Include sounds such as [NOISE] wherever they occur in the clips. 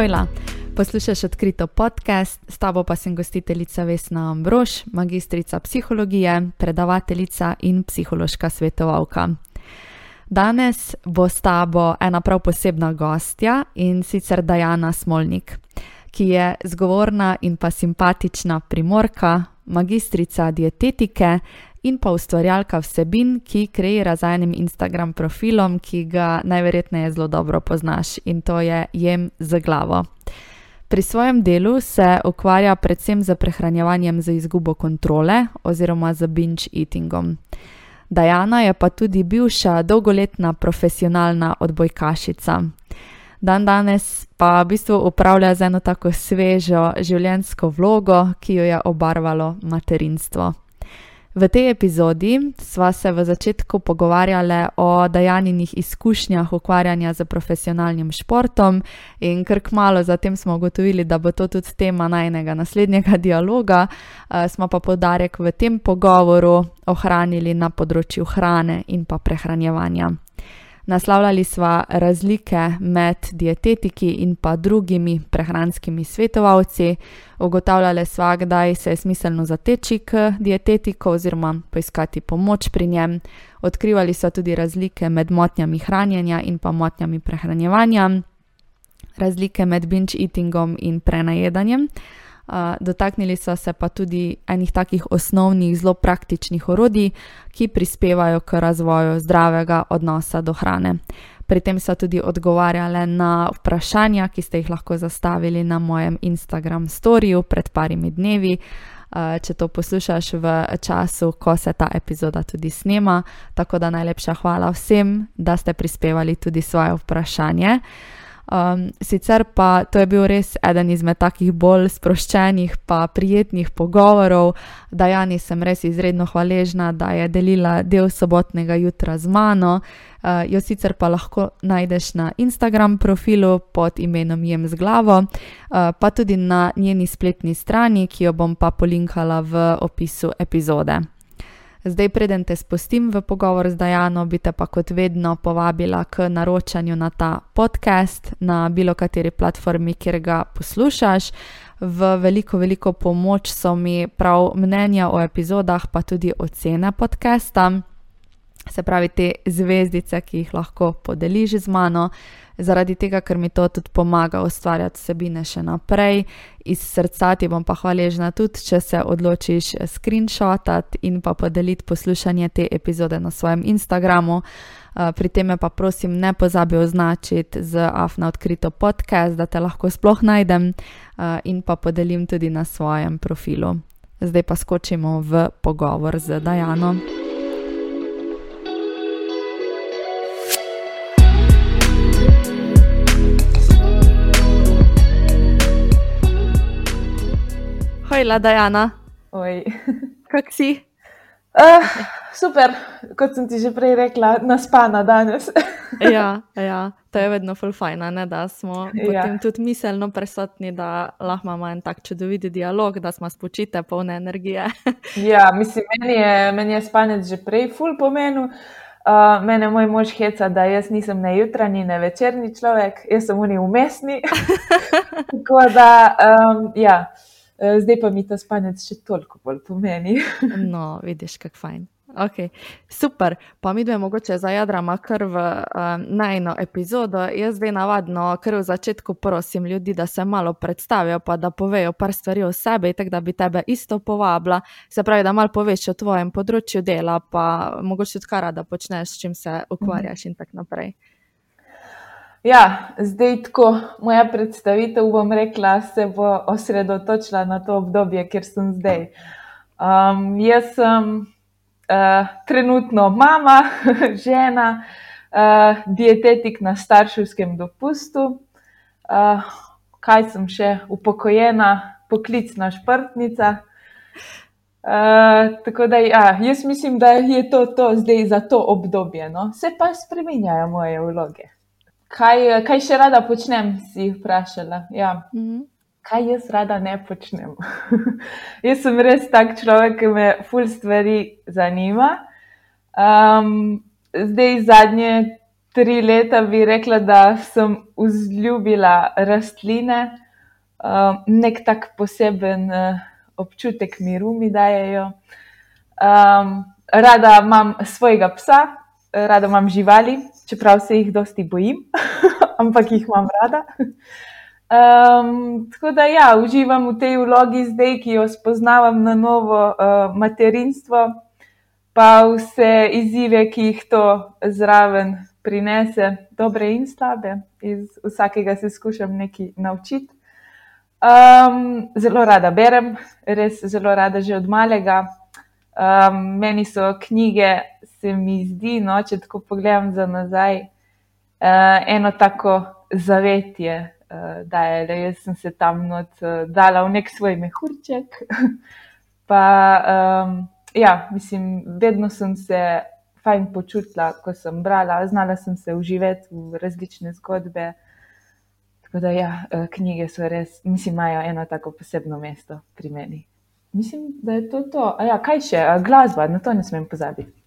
Hojla, poslušaš odkrito podcast, s tabo pa sem gostiteljica Vesna Ambrož, magistrica psihologije, predavateljica in psihološka svetovalka. Danes bo s tabo ena prav posebna gostja in sicer Dajana Smolnik, ki je zgovorna in pa simpatična primorka, magistrica dietetike in pa ustvarjalka vsebin, ki kreira z enim Instagram profilom, ki ga najverjetneje zelo dobro poznaš in to je Jem z glavo. Pri svojem delu se ukvarja predvsem z prehranjevanjem za izgubo kontrole oziroma z binge eatingom. Dajana je pa tudi bivša dolgoletna profesionalna odbojkašica. Dan danes pa v bistvu upravlja z eno tako svežo življenjsko vlogo, ki jo je obarvalo materinstvo. V tej epizodi sva se v začetku pogovarjali o dajaninih izkušnjah ukvarjanja z profesionalnim športom, in kar kmalo zatem smo ugotovili, da bo to tudi tema najnega naslednjega dialoga, smo pa podarek v tem pogovoru ohranili na področju hrane in pa prehranjevanja. Naslavljali sva razlike med dietetiki in pa drugimi prehranskimi svetovalci, ugotavljali sva, kdaj se je smiselno zateči k dietetiku oziroma poiskati pomoč pri njem. Odkrivali sva tudi razlike med motnjami hranjenja in pa motnjami prehranjevanja, razlike med binge eatingom in prenajedanjem. Dotaknili sva se pa tudi enih takih osnovnih, zelo praktičnih orodij, ki prispevajo k razvoju zdravega odnosa do hrane. Pri tem sva tudi odgovarjali na vprašanja, ki ste jih lahko zastavili na mojem Instagram storyju pred parimi dnevi. če to poslušaš v času, ko se ta epizoda tudi snema, tako da najlepša hvala vsem, da ste prispevali tudi svoje vprašanje. Sicer pa to je bil res eden izmed takih bolj sproščenih pa prijetnih pogovorov. Dajani sem res izredno hvaležna, da je delila del sobotnega jutra z mano. jo sicer pa lahko najdeš na Instagram profilu pod imenom Jem z glavo, pa tudi na njeni spletni strani, ki jo bom pa polinkala v opisu epizode. Zdaj, preden te spustim v pogovor z Dajano, bi te pa kot vedno povabila k naročanju na ta podcast na bilo kateri platformi, kjer ga poslušaš. V veliko, veliko pomoč so mi prav mnenja o epizodah pa tudi ocene podcasta. Se pravi, te zvezdice, ki jih lahko podeliš z mano, zaradi tega, ker mi to tudi pomaga ustvarjati vsebine še naprej. Iz srca ti bom pa hvaležna tudi, če se odločiš screenshotati in pa podeliti poslušanje te epizode na svojem Instagramu. pri tem me pa prosim ne pozabi označiti z afna odkrito podcast, da te lahko sploh najdem, in pa podelim tudi na svojem profilu. Zdaj pa skočimo v pogovor z Dajano. Hojla, Dajana. [LAUGHS] Kako si? super, kot sem ti že prej rekla, naspana danes. [LAUGHS] ja, ja, to je vedno ful fajn, a ne, da smo potem tudi miselno prisotni, da lahko imamo en tak čudovit dialog, da smo spočite, polne energije. [LAUGHS] ja, mislim, meni je, meni je spanec že prej ful pomenil. mene moj mož heca, da jaz nisem ne jutranji ne večerni človek, jaz sem oni vmesni. Tako da, ja, zdaj pa mi ta spanec še toliko bolj pomeni. [LAUGHS] no, vidiš, kako fajn. Okej, super. Pa midve mogoče zajadrava kar v, najino epizodo. Jaz zdaj navadno kar v začetku prosim ljudi, da se malo predstavijo pa da povejo par stvari o sebi, tako da bi tebe isto povabila. Se pravi, da malo poveš o tvojem področju dela pa mogoče tudi, kaj rada počneš, s čim se ukvarjaš in tako naprej. Ja, zdaj tako, moja predstavitev, bom rekla, se bo osredotočila na to obdobje, kjer sem zdaj. jaz sem, trenutno mama, [LAUGHS] žena, dietetik na starševskem dopustu. kaj sem še? Upokojena poklicna športnica. tako da ja, jaz mislim, da je to to zdaj za to obdobje, no. Se pa spreminjajo moje vloge. Kaj, kaj še rada počnem, si vprašala, ja. Kaj jaz rada ne počnem? [LAUGHS] jaz sem res tak človek, ke me ful stvari zanima. zdaj zadnje tri leta bi rekla, da sem vzljubila rastline, uh, nek tak poseben uh, občutek miru mi dajejo. Um, rada imam svojega psa, rada imam živali, čeprav se jih dosti bojim, [LAUGHS] ampak jih imam rada. Um, tako da ja, uživam v tej vlogi zdaj, ki jo spoznavam na novo uh, materinstvo, pa vse izzive, ki jih to zraven prinese, dobre in slabe. Iz vsakega se skušam nekaj naučiti. Um, zelo rada berem, res zelo rada že od malega. Um, meni so knjige, se mi zdi, no, če tako pogledam za nazaj, uh, eno tako zavetje uh, da je, da jaz sem se tam not uh, dala v nek svoj mehurček. [LAUGHS] pa, um, ja, mislim, vedno sem se fajn počutila, ko sem brala, znala sem se uživati v različne zgodbe. Tako da, ja, knjige so res, mislim, imajo eno tako posebno mesto pri meni. Mislim, da je to to. A ja, kaj še, glasba, na to ne smem pozabiti.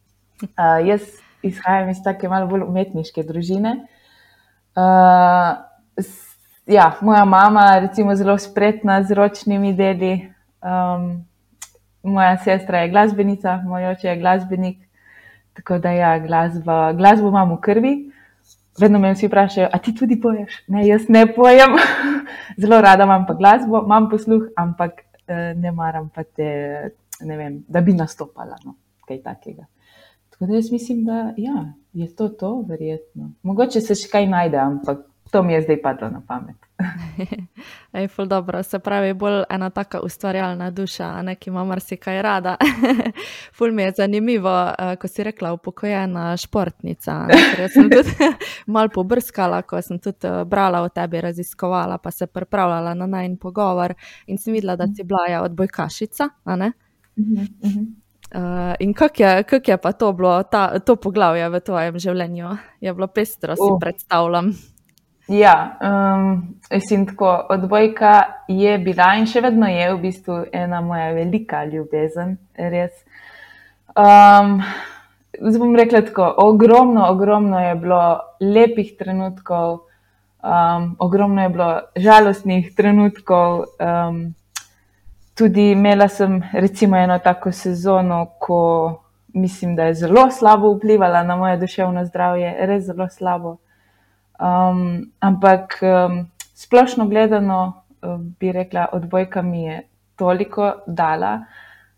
Uh, jaz izhajam iz take malo bolj umetniške družine. Uh, ja, moja mama je zelo spretna z ročnimi deli. Um, moja sestra je glasbenica, moj oče je glasbenik. Tako da, ja, glasba, glasbo imam v krvi. Vedno me vsi vprašajo, a ti tudi poješ? Ne, jaz ne pojem. [LAUGHS] zelo rada imam pa glasbo, imam posluh, ampak eh, ne maram te, ne vem, da bi nastopala. No, kaj takega. Tako da jaz mislim, da ja, je to to, verjetno. Mogoče se še kaj najde, ampak to mi je zdaj padlo na pamet. [LAUGHS] Ej, dobro, se pravi, bolj ena taka ustvarjalna duša, ne, ki ima marsikaj rada. [LAUGHS] ful mi je zanimivo, uh, ko si rekla, upokojena športnica. Jaz sem tudi [LAUGHS] malo pobrskala, ko sem tudi uh, brala o tebi, raziskovala, pa se pripravljala na najn pogovor in sem videla, da si bila ja odbojkašica. Uh, in kako je, kak je pa to bilo, ta, to poglavje v tvojem življenju? Je bilo pestro, si uh. predstavljam. Ja, um, mislim, tako odbojka je bila in še vedno je v bistvu ena moja velika ljubezen, res. Um, zdaj bom rekla tako, ogromno, ogromno je bilo lepih trenutkov, um, ogromno je bilo žalostnih trenutkov. Um, tudi imela sem recimo eno tako sezono, ko mislim, da je zelo slabo vplivala na moje duševno zdravje, res zelo slabo. Um, ampak um, splošno gledano, um, bi rekla, odbojka mi je toliko dala,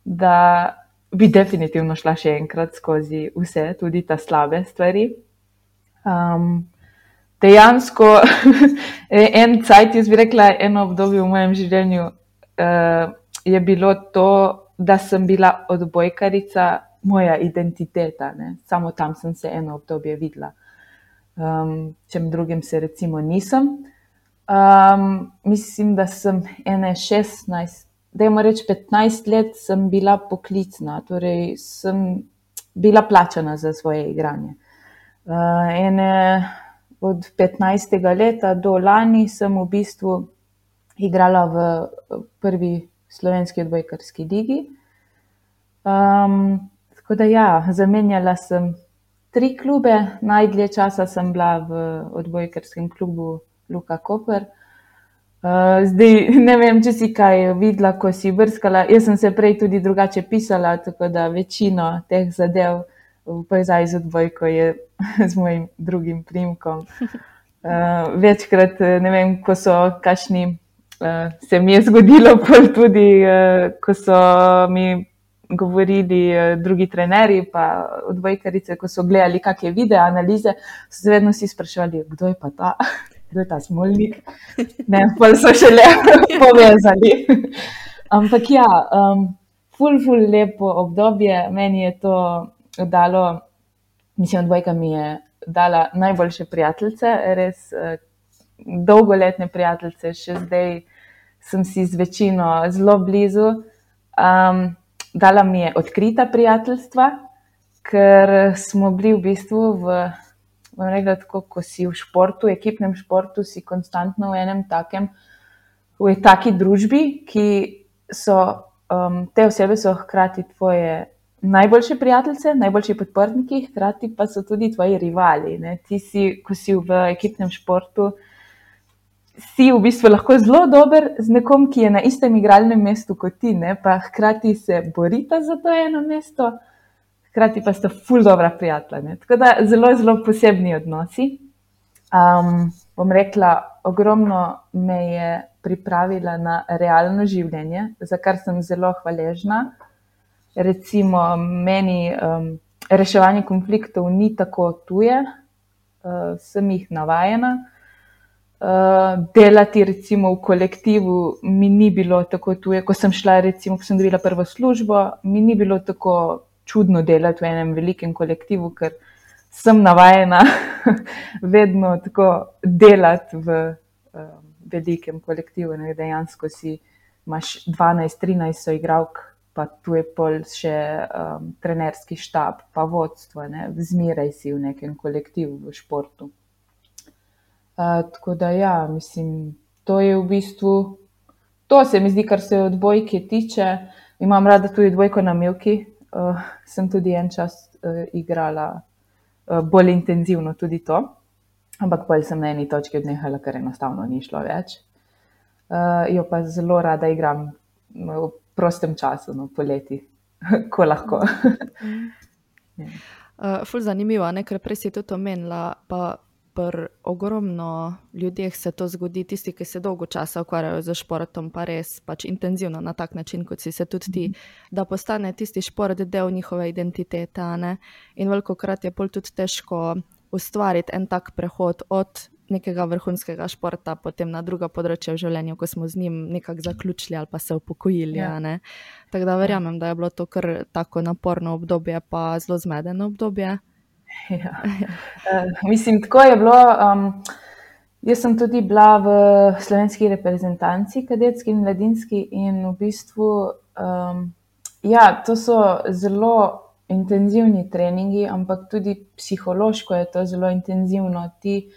da bi definitivno šla še enkrat skozi vse, tudi ta slabe stvari. Um, dejansko, [LAUGHS] en cajt, jaz bi rekla, eno obdobje v mojem življenju uh, je bilo to, da sem bila odbojkarica, moja identiteta. Ne? Samo tam sem se eno obdobje videla um, čem drugim se recimo nisem. Um, mislim, da sem ene 16, da je moreč 15 let, sem bila poklicna, torej sem bila plačana za svoje igranje. Uh, ene od 15. leta do lani sem v bistvu igrala v prvi slovenski odbojkarski ligi. Um, tako da ja, zamenjala sem tri klube, najdlje časa sem bila v odbojkarskem klubu Luka Koper. Uh, zdaj ne vem, če si kaj videla, ko si brskala. Jaz sem se prej tudi drugače pisala, tako da večino teh zadev v povezavi z odbojko je [LAUGHS] z mojim drugim primkom. Uh, večkrat, ne vem, ko so kašni, uh, se mi je zgodilo, [LAUGHS] tudi uh, ko so mi govorili eh, drugi trenerji, pa odbojkarice, ko so gledali kakšne video analize, so se vedno vsi spraševali, kdo je pa ta, [LAUGHS] kdo je ta smolnik. Ne, pa so še le [LAUGHS] povezali. Ampak ja, um, ful, ful, lepo obdobje, meni je to dalo, mislim, odbojka mi je dala najboljše prijateljice, res uh, dolgoletne prijateljice, še zdaj sem si z večino zelo blizu. Um, dala mi je odkrita prijateljstva, ker smo bili v bistvu v, rekla, tako, ko si v športu, v ekipnem športu, si konstantno v enem takem, v taki družbi, ki so um, te osebe so hkrati tvoje najboljše prijateljice, najboljši podporniki, hkrati pa so tudi tvoji rivali. Ne? Ti si, ko si v ekipnem športu, si v bistvu lahko zelo dober z nekom, ki je na istem igralnem mestu kot ti, ne? pa hkrati se borita za to eno mesto, hkrati pa sta ful dobra prijatelja. Tako da zelo, zelo posebni odnosi. Um, bom rekla, ogromno me je pripravila na realno življenje, za kar sem zelo hvaležna. Recimo, meni um, reševanje konfliktov ni tako tuje, uh, sem jih navajena. Uh, delati recimo v kolektivu mi ni bilo tako tuje, ko sem šla, recimo, ko sem dobila prvo službo, mi ni bilo tako čudno delati v enem velikem kolektivu, ker sem navajena [LAUGHS] vedno tako delati v um, velikem kolektivu, ne, dejansko si imaš 12-13 soigralk, pa tu je pol še um, trenerski štab, pa vodstvo, ne, zmeraj si v nekem kolektivu v športu. Tako da ja, mislim, to je v bistvu, to se mi zdi, kar se odbojke tiče. Imam rada tudi dvojko na Milki, uh, sem tudi en čas uh, igrala uh, bolj intenzivno tudi to ampak pol sem na eni točki odnehala, ker enostavno ni šlo več. Uh, jo pa zelo rada igram v prostem času, no, poleti, [LAUGHS] ko lahko. [LAUGHS] uh, ful zanimivo, ne? ker prej si tudi omenila, pa pri ogromno ljudeh se to zgodi, tisti, ki se dolgo časa ukvarjajo z športom, pa res pač intenzivno na tak način, kot si se tudi ti, da postane tisti šport del njihove identitete. In veliko krat je pol tudi težko ustvariti en tak prehod od nekega vrhunskega športa, potem na druga področja v življenju, ko smo z njim nekako zaključili ali pa se upokojili. Ja. Tako da verjamem, da je bilo to kar tako naporno obdobje, pa zelo zmedeno obdobje. [LAUGHS] Ja. uh, mislim, tako je bilo. Um, jaz sem tudi bila v slovenski reprezentanci, kadetski in mladinski, in v bistvu, um, ja, to so zelo intenzivni treningi, ampak tudi psihološko je to zelo intenzivno. Ti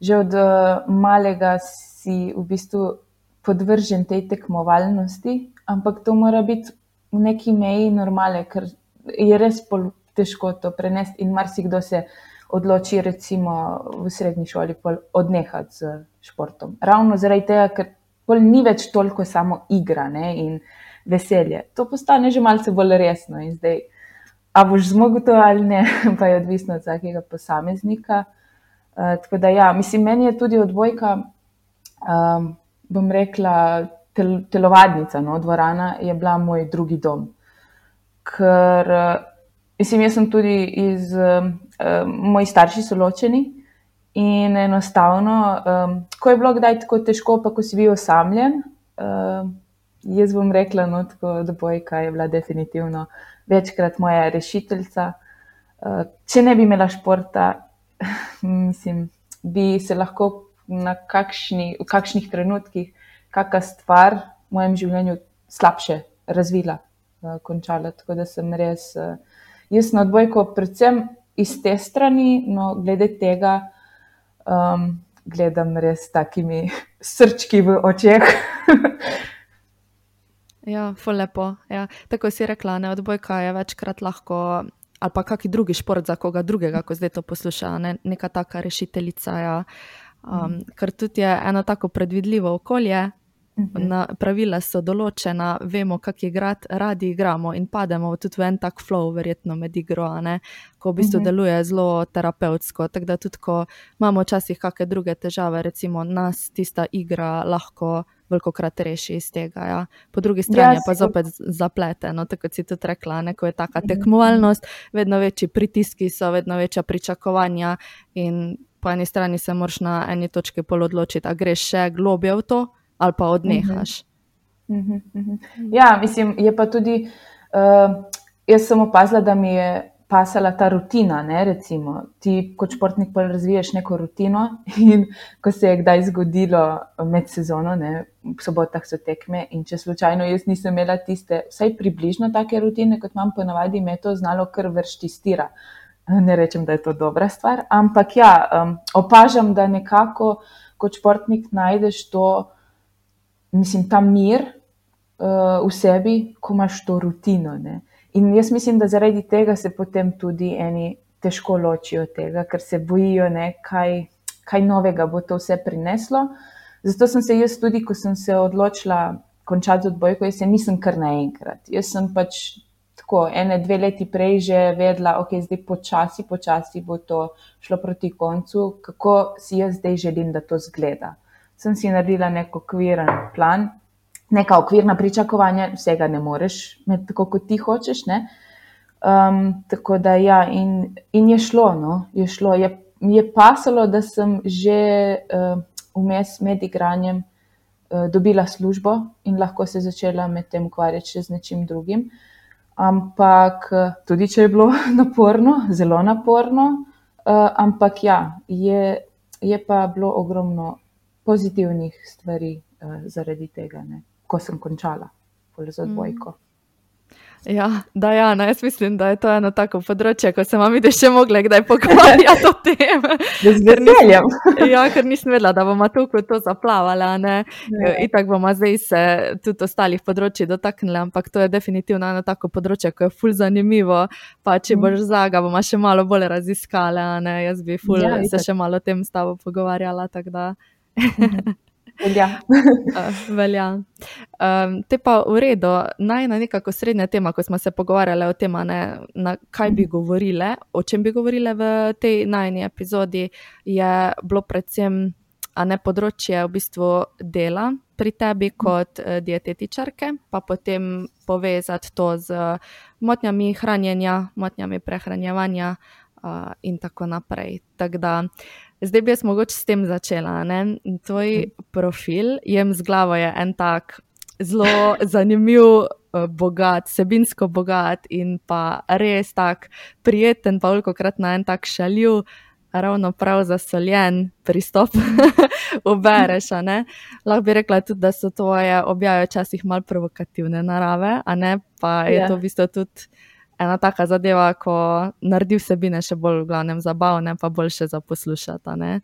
že od eh, malega si v bistvu podvržen tej tekmovalnosti, ampak to mora biti v neki meji normale, ker je res težko to prenesti in marsikdo se odloči, recimo v srednji šoli, odnehati z športom. Ravno zaradi tega, ker pol ni več toliko samo igra ne, in veselje. To postane že malce bolj resno in zdaj. A boš zmogel to ali ne, [LAUGHS] pa je odvisno od vsakega posameznika. Uh, tako da, ja, mislim, meni je tudi odbojka, um, bom rekla, tel, telovadnica, no, dvorana je bila moj drugi dom. Ker, mislim, jaz sem tudi iz, um, moji starši so ločeni in enostavno, um, ko je bilo kdaj tako težko, pa ko si bil osamljen, um, jaz bom rekla, no, tako odbojka je bila definitivno večkrat moja rešiteljica. Eh, če ne bi imela športa, [LAUGHS] mislim, bi se lahko kakšni, v kakšnih trenutkih kakšna stvar v mojem življenju slabše razvila, eh, končala. Tako da sem res, eh, jaz na odbojko, predvsem iz te strani, no, glede tega, um, gledam res takimi [LAUGHS] srčki v očeh. [LAUGHS] Ja, lepo. Ja. Tako si rekla, ne odbojka je večkrat lahko, ali pa kakšen drugi šport za koga drugega, ko zdaj to posluša, ne? neka taka rešiteljica. Ja. Um, mm. Ker tudi je eno tako predvidljivo okolje. Na, pravila so določena, vemo, kako igrati, radi igramo in pademo tudi v en tak flow, verjetno med igro, ne? ko v bistvu mhm. deluje zelo terapevtsko. Tako da tudi, ko imamo včasih kakšne druge težave, recimo nas tista igra lahko veliko krat reši iz tega. Ja? Po drugi strani ja, pa zopet zaplete, no, tako si tudi rekla, ne? ko je taka mhm. tekmovalnost, vedno večji pritiski so, vedno večja pričakovanja in po eni strani se moraš na eni točki pol odločiti, a greš še globje v to ali pa odnehaš. Uh -huh. Uh -huh. Ja, mislim, je pa tudi, uh, jaz sem opazila, da mi je pasala ta rutina. Ne, recimo, ti kot športnik pa razviješ neko rutino, [LAUGHS] in ko se je kdaj zgodilo med sezono, ne, v sobotah so tekme, in če slučajno jaz nisem imela tiste, vsaj približno take rutine, kot imam ponavadi, me to znalo kar vršti stira. Ne rečem, da je to dobra stvar, ampak ja, um, opažam, da nekako kot športnik najdeš to mislim, ta mir uh, v sebi, ko imaš to rutino. Ne? in jaz mislim, da zaradi tega se potem tudi eni težko ločijo od tega, ker se bojijo, ne, kaj, kaj novega bo to vse prineslo. Zato sem se jaz tudi, ko sem se odločila končati z odbojko, jaz se nisem kar naenkrat. Jaz sem pač tako ene, dve leti prej že vedela, ok, zdaj počasi, počasi bo to šlo proti koncu, kako si jaz zdaj želim, da to zgleda. Sem si naredila nek okviren plan, neka okvirna pričakovanja, vsega ne moreš imeti tako, kot ti hočeš. Um, tako da ja, in, in je šlo, no, je šlo. Je, je pasalo, da sem že. Uh, vmes med igranjem uh, dobila službo in lahko se začela med tem ukvarjati z nečim drugim. Ampak tudi, če je bilo [LAUGHS] naporno, zelo naporno, uh, ampak ja, je, je pa bilo ogromno pozitivnih stvari uh, zaradi tega, ne, ko sem končala z odbojko. Mm. Ja, da, ja, no, jaz mislim, da je to eno tako področje, ko se vidi še mogli kdaj pogovarjati o tem. [LAUGHS] Z veseljem. [LAUGHS] Ja, ker nisem vedela, da bomo tukaj to zaplavali. In tako bomo zdaj se tudi ostalih področji dotaknili, ampak to je definitivno eno tako področje, ko je ful zanimivo. Pa če mm. boš zaga, bomo še malo bolj raziskali. Jaz bi ful ja, se še malo o tem s tabo pogovarjala. Mhm. [LAUGHS] Velja. uh, [LAUGHS] velja. Um, te pa v redu, najna nekako srednja tema, ko smo se pogovarjali o tem, na kaj bi govorile, o čem bi govorile v tej najni epizodi, je bilo predvsem ne področje v bistvu dela pri tebi kot uh, dietetičarke, pa potem povezati to z motnjami hranjenja, motnjami prehranjevanja uh, in tako naprej. Tak da, uh, Zdaj bi jaz mogoče s tem začela. Ne? Tvoj mhm. profil, jem z glavo, je en tak zelo [LAUGHS] zanimiv, eh, bogat, sebinsko bogat in pa res tak prijeten, pa veliko krat na en tak šaljiv. Ravno prav zasoljen pristop, [LAUGHS] ubereš. Lahko bi rekla tudi, da so tvoje objave včasih malo provokativne narave, a ne pa je yeah. Ja. to v bistvu tudi ena taka zadeva, ko naredi vsebine še bolj v glavnem zabavne, pa boljše za poslušati.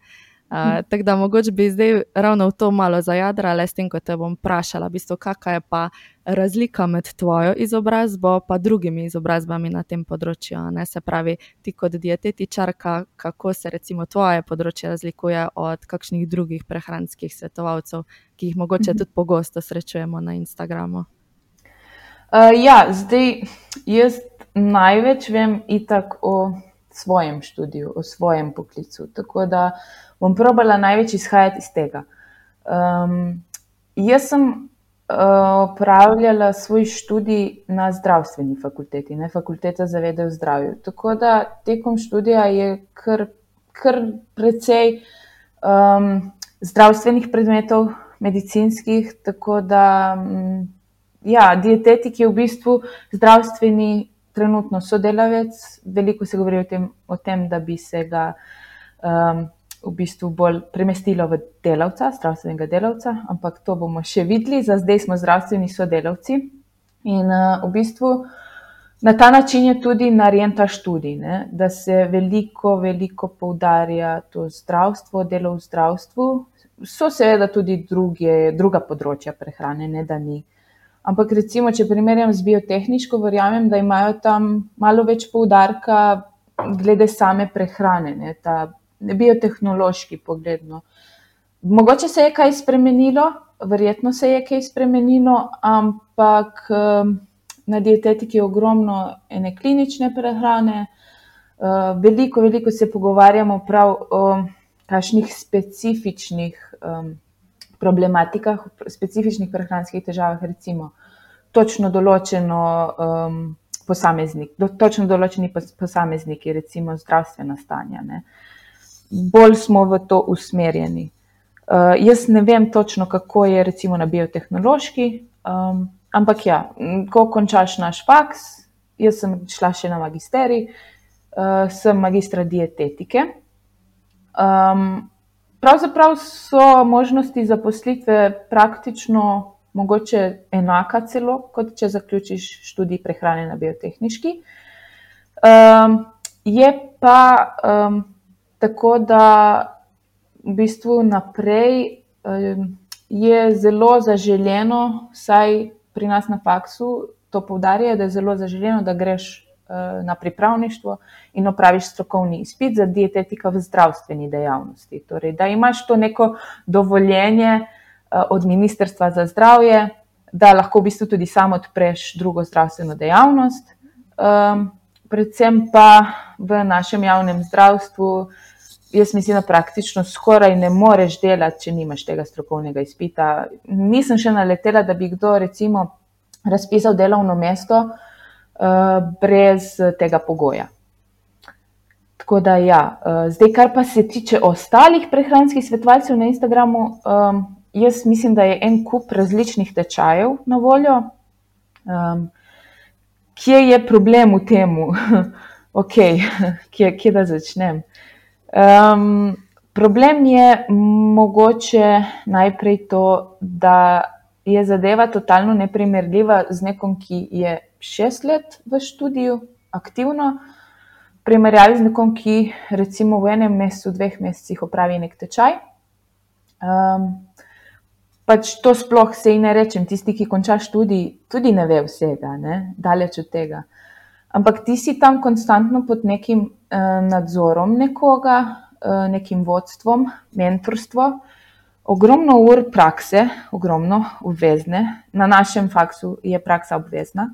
Uh, tako da mogoče bi zdaj ravno v to malo zajadrala, s tem, ko te bom vprašala, v bistvu, kakšna je pa razlika med tvojo izobrazbo in drugimi izobrazbami na tem področju. Ne? Se pravi, ti kot dietetičarka, kako se recimo tvoje področje razlikuje od kakšnih drugih prehranskih svetovalcev, ki jih mogoče mhm. tudi pogosto srečujemo na Instagramu. Uh, ja, zdaj jaz največ vem itak o svojem študiju, o svojem poklicu. Tako da bom probala največ izhajati iz tega. Um, jaz sem uh, opravljala svoj študij na zdravstveni fakulteti, ne fakulteta za vede v zdravju. Tako da tekom študija je kar, kar precej um, zdravstvenih predmetov, medicinskih, tako da. Um, Ja, dietetik je v bistvu zdravstveni trenutno sodelavec, veliko se govori o tem, o tem da bi se ga um, v bistvu bolj premestilo v delavca, zdravstvenega delavca, ampak to bomo še videli, za zdaj smo zdravstveni sodelavci. In uh, v bistvu na ta način je tudi narejen ta študij, ne? da se veliko, veliko poudarja to zdravstvo, delo v zdravstvu. So seveda tudi druge, druga področja prehrane, ne da ni. Ampak, recimo, če primerjam z biotehniško, verjamem, da imajo tam malo več poudarka glede same prehrane, ne, ta biotehnološki pogled. No. Mogoče se je kaj spremenilo, verjetno se je kaj spremenilo, ampak na dietetiki je ogromno ene klinične prehrane. Veliko, veliko se pogovarjamo prav o kakšnih specifičnih um, problematikah, specifičnih prehranskih težavah, recimo točno določeno um, posameznik, do, točno določeni posamezniki, recimo zdravstvena stanja. Ne. Bolj smo v to usmerjeni. Uh, jaz ne vem točno, kako je recimo na biotehnološki, um, ampak ja, ko končaš naš faks, jaz sem šla še na magisterij, uh, sem magistra dietetike. Um, Pravzaprav so možnosti zaposlitve praktično mogoče enaka celo, kot če zaključiš študij prehrane na biotehnički. Um, je pa um, tako, da v bistvu naprej um, je zelo zaželjeno, vsaj pri nas na faksu, to poudarjajo, da je zelo zaželjeno, da greš na pripravništvo in opraviš strokovni izpit za dietetika v zdravstveni dejavnosti. Torej, da imaš to neko dovoljenje uh, od Ministrstva za zdravje, da lahko v bistvu tudi sam odpreš drugo zdravstveno dejavnost. Um, predvsem pa v našem javnem zdravstvu, jaz mislim, da praktično skoraj ne moreš delati, če nimaš tega strokovnega izpita. Nisem še naletela, da bi kdo recimo razpisal delovno mesto brez tega pogoja. Tako da, ja, uh, zdaj, kar pa se tiče ostalih prehranskih svetovalcev na Instagramu, jaz mislim, da je en kup različnih tečajev na voljo. Um, kje je problem v tem, [LAUGHS] ok, [LAUGHS] kje, kje da začnem? Um, problem je mogoče najprej to, da je zadeva totalno neprimerljiva z nekom, ki je šest let v študiju, aktivno, v primerjavi z nekom, ki recimo v enem mesecu, dveh mesecih opravi nek tečaj. Um, pač to sploh se ne rečem, tisti, ki konča študij, tudi ne ve vsega, ne? daleč od tega. Ampak ti si tam konstantno pod nekim uh, nadzorom nekoga, uh, nekim vodstvom, mentorstvom ogromno ur prakse, ogromno obvezne. Na našem faksu je praksa obvezna.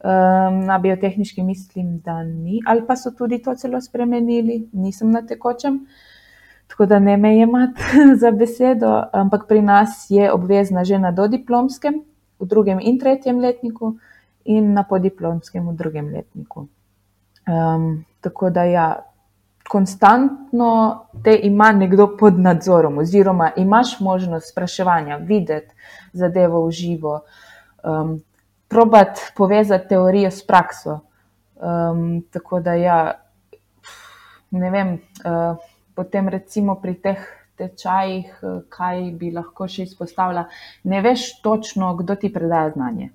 Um, na biotehnički mislim, da ni, ali pa so tudi to celo spremenili, nisem na tekočem, tako da ne me imate [LAUGHS] za besedo, ampak pri nas je obvezna že na dodiplomskem, v drugem in tretjem letniku, in na podiplomskem v drugem letniku. Um, tako da ja, konstantno te ima nekdo pod nadzorom, oziroma imaš možnost spraševanja, videti zadevo v živo, um, probat povezati teorijo s prakso. Um, tako da, ja, ne vem, uh, potem recimo pri teh tečajih, uh, kaj bi lahko še izpostavila, ne veš točno, kdo ti predaja znanje.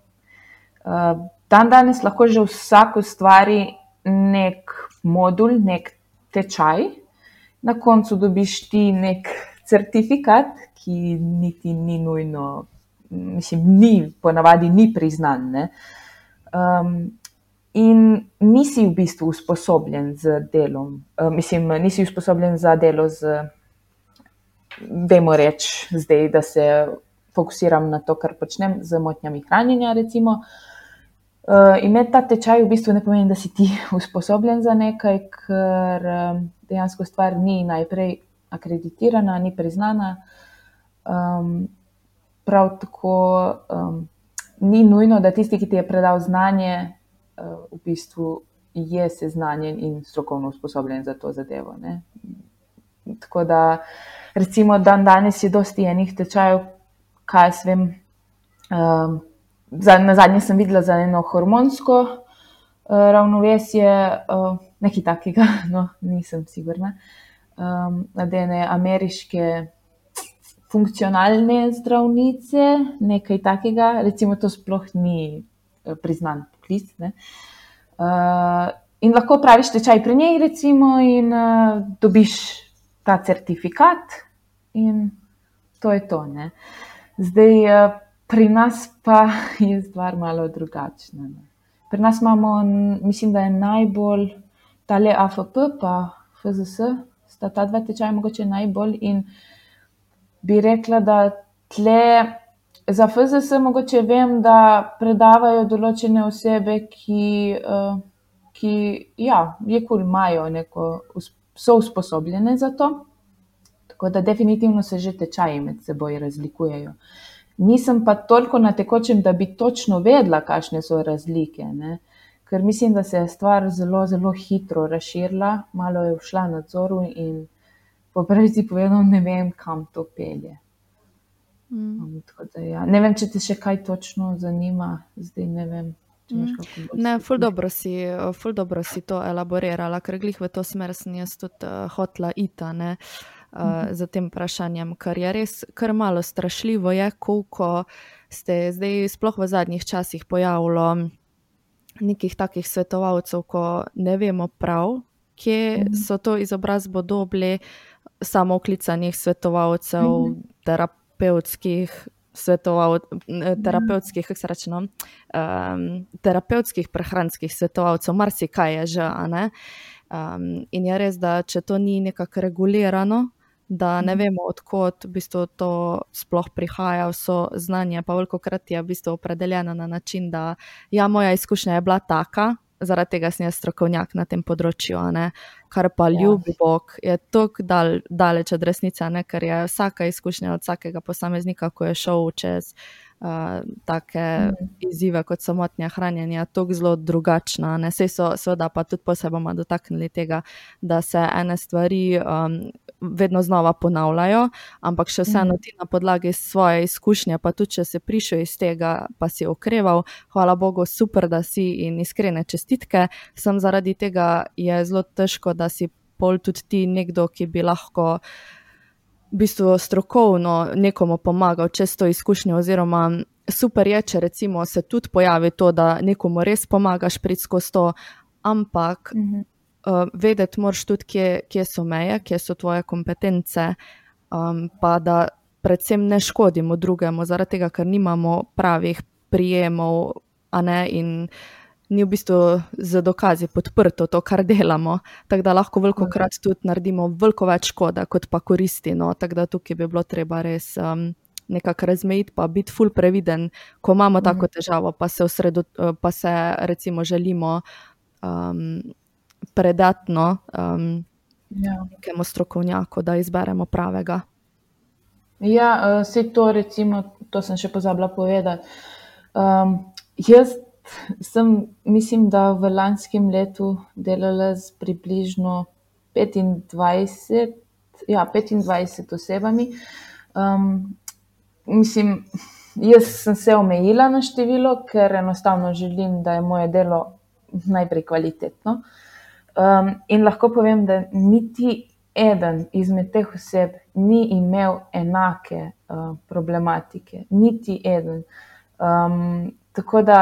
Uh, dan danes lahko že vsak ustvari nek modul, nek tečaj, na koncu dobiš ti nek certifikat, ki niti ni nujno, mislim, ni ponavadi ni priznan. Um, in nisi v bistvu usposobljen z delom, uh, mislim, nisi usposobljen za delo z, dajmo reči, zdaj, da se fokusiram na to, kar počnem z motnjami hranjenja, recimo. Uh, Uh, imeti ta tečaj v bistvu ne pomeni, da si ti [LAUGHS] usposobljen za nekaj, ker um, dejansko stvar ni najprej akreditirana, ni priznana. Um, prav tako um, ni nujno, da tisti, ki ti je predal znanje, uh, v bistvu je seznanjen in strokovno usposobljen za to zadevo. Ne? Tako da, recimo, dan danes je dosti enih tečajev, kaj jaz vem. Um, na zadnje sem videla za eno hormonsko uh, ravnovesje, uh, nekaj takega, [LAUGHS] no, nisem sigurna. Um, da ene ameriške funkcionalne zdravnice, nekaj takega, recimo, to sploh ni uh, priznan poklic. Uh, in lahko praviš tečaj pri njej, recimo, in uh, dobiš ta certifikat, in to je to. Ne. Zdaj, uh, Pri nas pa [LAUGHS] je stvar malo drugačna. Ne. Pri nas imamo, mislim, da je najbolj tale AFP, pa FZS, sta ta dva tečaja mogoče najbolj. In bi rekla, da tle za FZS mogoče vem, da predavajo določene osebe, ki, uh, ki ja, je kul, imajo neko, so usposobljene za to. Tako da definitivno se že tečaji med seboj razlikujejo. Nisem pa toliko na tekočem, da bi točno vedela, kakšne so razlike. Ne? Ker mislim, da se je stvar zelo, zelo hitro razširila, malo je všla nadzoru in po pravici povedano, ne vem, kam to pelje. Mm. Um, da, ja. Ne vem, če te še kaj točno zanima, zdaj ne vem. Mm. Ne, ful dobro, si, ful dobro si to elaborirala, ker glih v to smer sem jaz tudi uh, hotla ita. Uh, uh, za tem vprašanjem, kar je res kar malo strašljivo, je, koliko ste zdaj, sploh v zadnjih časih, pojavilo nekih takih svetovalcev, ko ne vemo prav, kje mhm. so to izobrazbo dobili, samo oklicanih svetovalcev, mhm. terapevtskih. svetoval, terapevtskih, kako se reče, no, um, terapevtskih prehranskih svetovalcev, marsikaj je že. Um, in je res, da če to ni nekako regulirano, da ne mhm. vemo, odkot v bistvu to sploh prihaja, vso znanje, pa veliko krat je v bistvu opredeljeno na način, da ja, moja izkušnja je bila taka. Zaradi tega sem jaz strokovnjak na tem področju, kar pa ja. ljubi Bog, je tako dal, daleč od resnice, ne? ker je vsaka izkušnja od vsakega posameznika, ko je šel čez uh, uh, take mm. izzive, kot so motnja hranjenja, tako zelo drugačna. Vse so, seveda, pa tudi posebej bomo dotaknili tega, da se ene stvari um, vedno znova ponavljajo, ampak še vseeno mm. ti na podlagi svoje izkušnje, pa tudi če si prišel iz tega, pa si okreval, hvala Bogu, super, da si in iskrene čestitke. Sem zaradi tega je zelo težko, da si pol tudi ti nekdo, ki bi lahko v bistvu strokovno nekomu pomagal čez to izkušnjo, oziroma super je, če recimo se tudi pojavi to, da nekomu res pomagaš priti skozi to, ampak mm -hmm. Uh, vedeti moraš tudi, kje, kje so meje, kje so tvoje kompetence, um, pa da predvsem ne škodimo drugemu, zaradi tega, ker nimamo pravih prijemov, a ne in ni v bistvu z dokazi podprto to, kar delamo. Tako da lahko veliko krat tudi naredimo veliko več škode, kot pa koristi. No. Tako da tukaj bi bilo treba res um, nekako razmejiti, pa biti ful previden, ko imamo mhm. tako težavo, pa se, osredo, pa se recimo želimo um, predatno um, ja. nekemu strokovnjaku, da izberemo pravega. Ja, uh, to, recimo, to sem še pozabila povedati. Um, jaz sem, mislim, da v lanskem letu delala z približno 25, ja, 25 osebami. Um, mislim, jaz sem se omejila na število, ker enostavno želim, da je moje delo najprej kvalitetno. Um, in lahko povem, da niti eden izmed teh oseb ni imel enake uh, problematike, niti eden. Um, tako da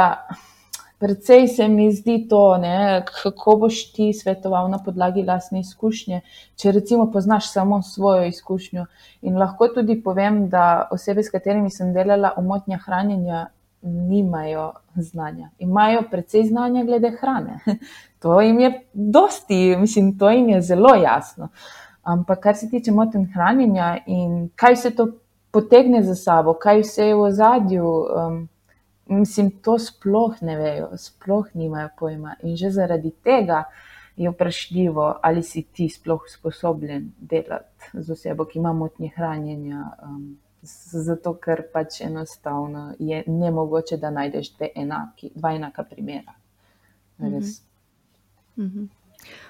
Predvsej se mi zdi to, ne, kako boš ti svetoval na podlagi lastne izkušnje, če recimo poznaš samo svojo izkušnjo. In lahko tudi povem, da osebe, s katerimi sem delala o motnjah hranjenja, nimajo znanja. Imajo predvsej znanja glede hrane. [LAUGHS] To jim je dosti, mislim, to jim je zelo jasno. Ampak kar se tiče motenj hranjenja in kaj se to potegne za sabo, kaj vse je v ozadju. Um, Mislim, to sploh ne vejo, sploh nimajo pojma. In že zaradi tega je vprašljivo, ali si ti sploh sposoben delati z osebo, ki ima motnje hranjenja. Um, zato, ker pač enostavno je ne mogoče, da najdeš dve enaki, dva enaka primera. Mm -hmm. -hmm.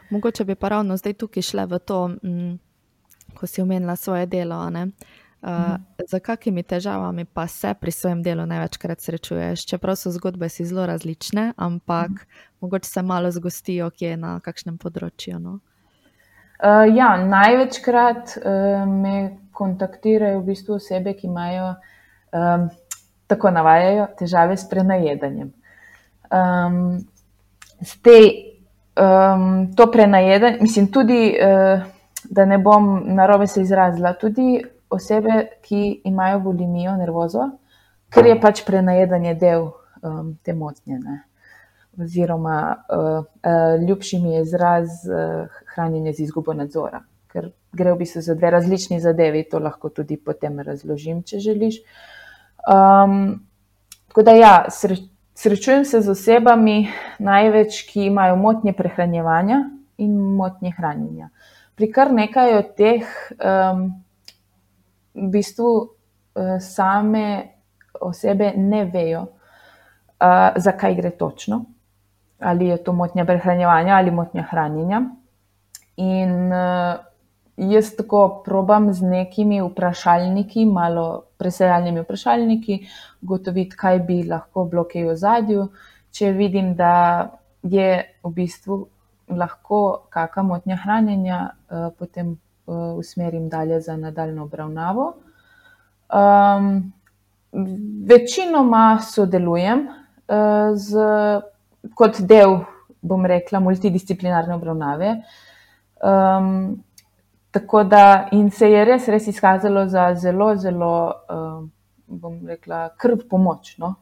Mogoče bi pa ravno zdaj tukaj šle v to, mm, ko si omenila svoje delo. Ne? Uh, za kakimi težavami pa se pri svojem delu največkrat srečuješ? Čeprav so zgodbe si zelo različne, ampak -huh. mogoče se malo zgostijo, kje je na kakšnem področju. No? Uh, ja, največkrat uh, me kontaktirajo v bistvu osebe, ki imajo, um, tako navajajo, težave s prenajedanjem. Um, zdaj, um, to prenajedanje, mislim, tudi, uh, da ne bom narobe se izrazila, tudi osebe, ki imajo bulimijo, nervozo, ker je pač prenajedanje del um, te motnje. Ne? Oziroma, uh, uh, ljubši mi je izraz uh, hranjenje z izgubo nadzora, ker gre v bistvu za dve različni zadevi, to lahko tudi potem razložim, če želiš. Um, tako da, ja, sre, srečujem se z osebami, največ, ki imajo motnje prehranjevanja in motnje hranjenja. Pri kar nekaj od teh um, v bistvu uh, same osebe ne vejo, uh, zakaj gre točno, ali je to motnja prehranjevanja ali motnja hranjenja. In uh, jaz tako probam z nekimi vprašalniki, malo presejalnimi vprašalniki, ugotoviti, kaj bi lahko bilo kaj v zadju. Če vidim, da je v bistvu lahko kakšna motnja hranjenja, uh, potem uh, usmerim dalje za nadaljno obravnavo. Um, večinoma sodelujem uh, z, kot del, bom rekla, multidisciplinarne obravnave. Tako da in se je res, res izkazalo za zelo, zelo uh, bom rekla, krv pomoč. No?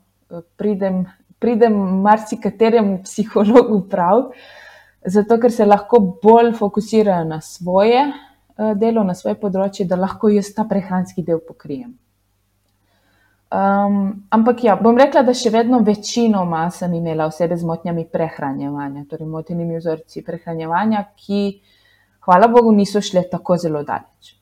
Pridem, pridem marsikateremu psihologu prav, zato ker se lahko bolj fokusirajo na svoje uh, delo, na svoje področje, da lahko jaz ta prehranski del pokrijem. Um, ampak ja, bom rekla, da še vedno večinoma sem imela osebe z motnjami prehranjevanja, torej motenimi vzorci prehranjevanja, ki, hvala Bogu, niso šle tako zelo daleč.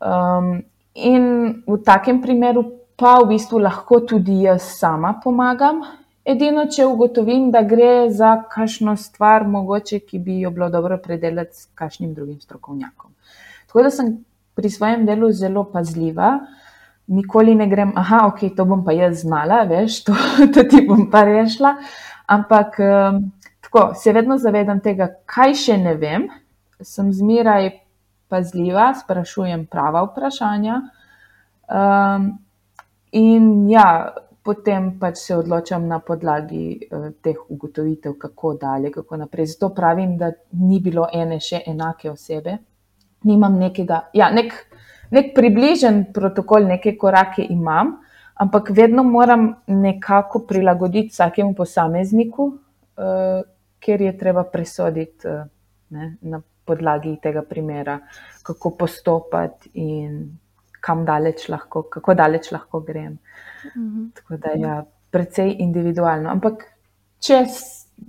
Um, in v takem primeru pa v bistvu lahko tudi jaz sama pomagam. Edino, če ugotovim, da gre za kakšno stvar, mogoče, ki bi jo bilo dobro predelati s kakšnim drugim strokovnjakom. Tako da sem pri svojem delu zelo pazljiva nikoli ne grem, ah, ok, to bom pa jaz znala, veš, to, [LAUGHS] to ti bom pa rešila. Ampak um, tako, se vedno zavedam tega, kaj še ne vem, sem zmeraj pazljiva, sprašujem prava vprašanja. Um, in ja, potem pač se odločam na podlagi uh, teh ugotovitev, kako dalje, kako naprej. Zato pravim, da ni bilo ene še enake osebe. Nimam nekega, ja, nek nek približen protokol, neke korake imam, ampak vedno moram nekako prilagoditi vsakemu posamezniku, uh, ker je treba presoditi uh, ne, na podlagi tega primera, kako postopati in kam daleč lahko, kako daleč lahko grem. Mhm. Tako da je ja, precej individualno. Ampak če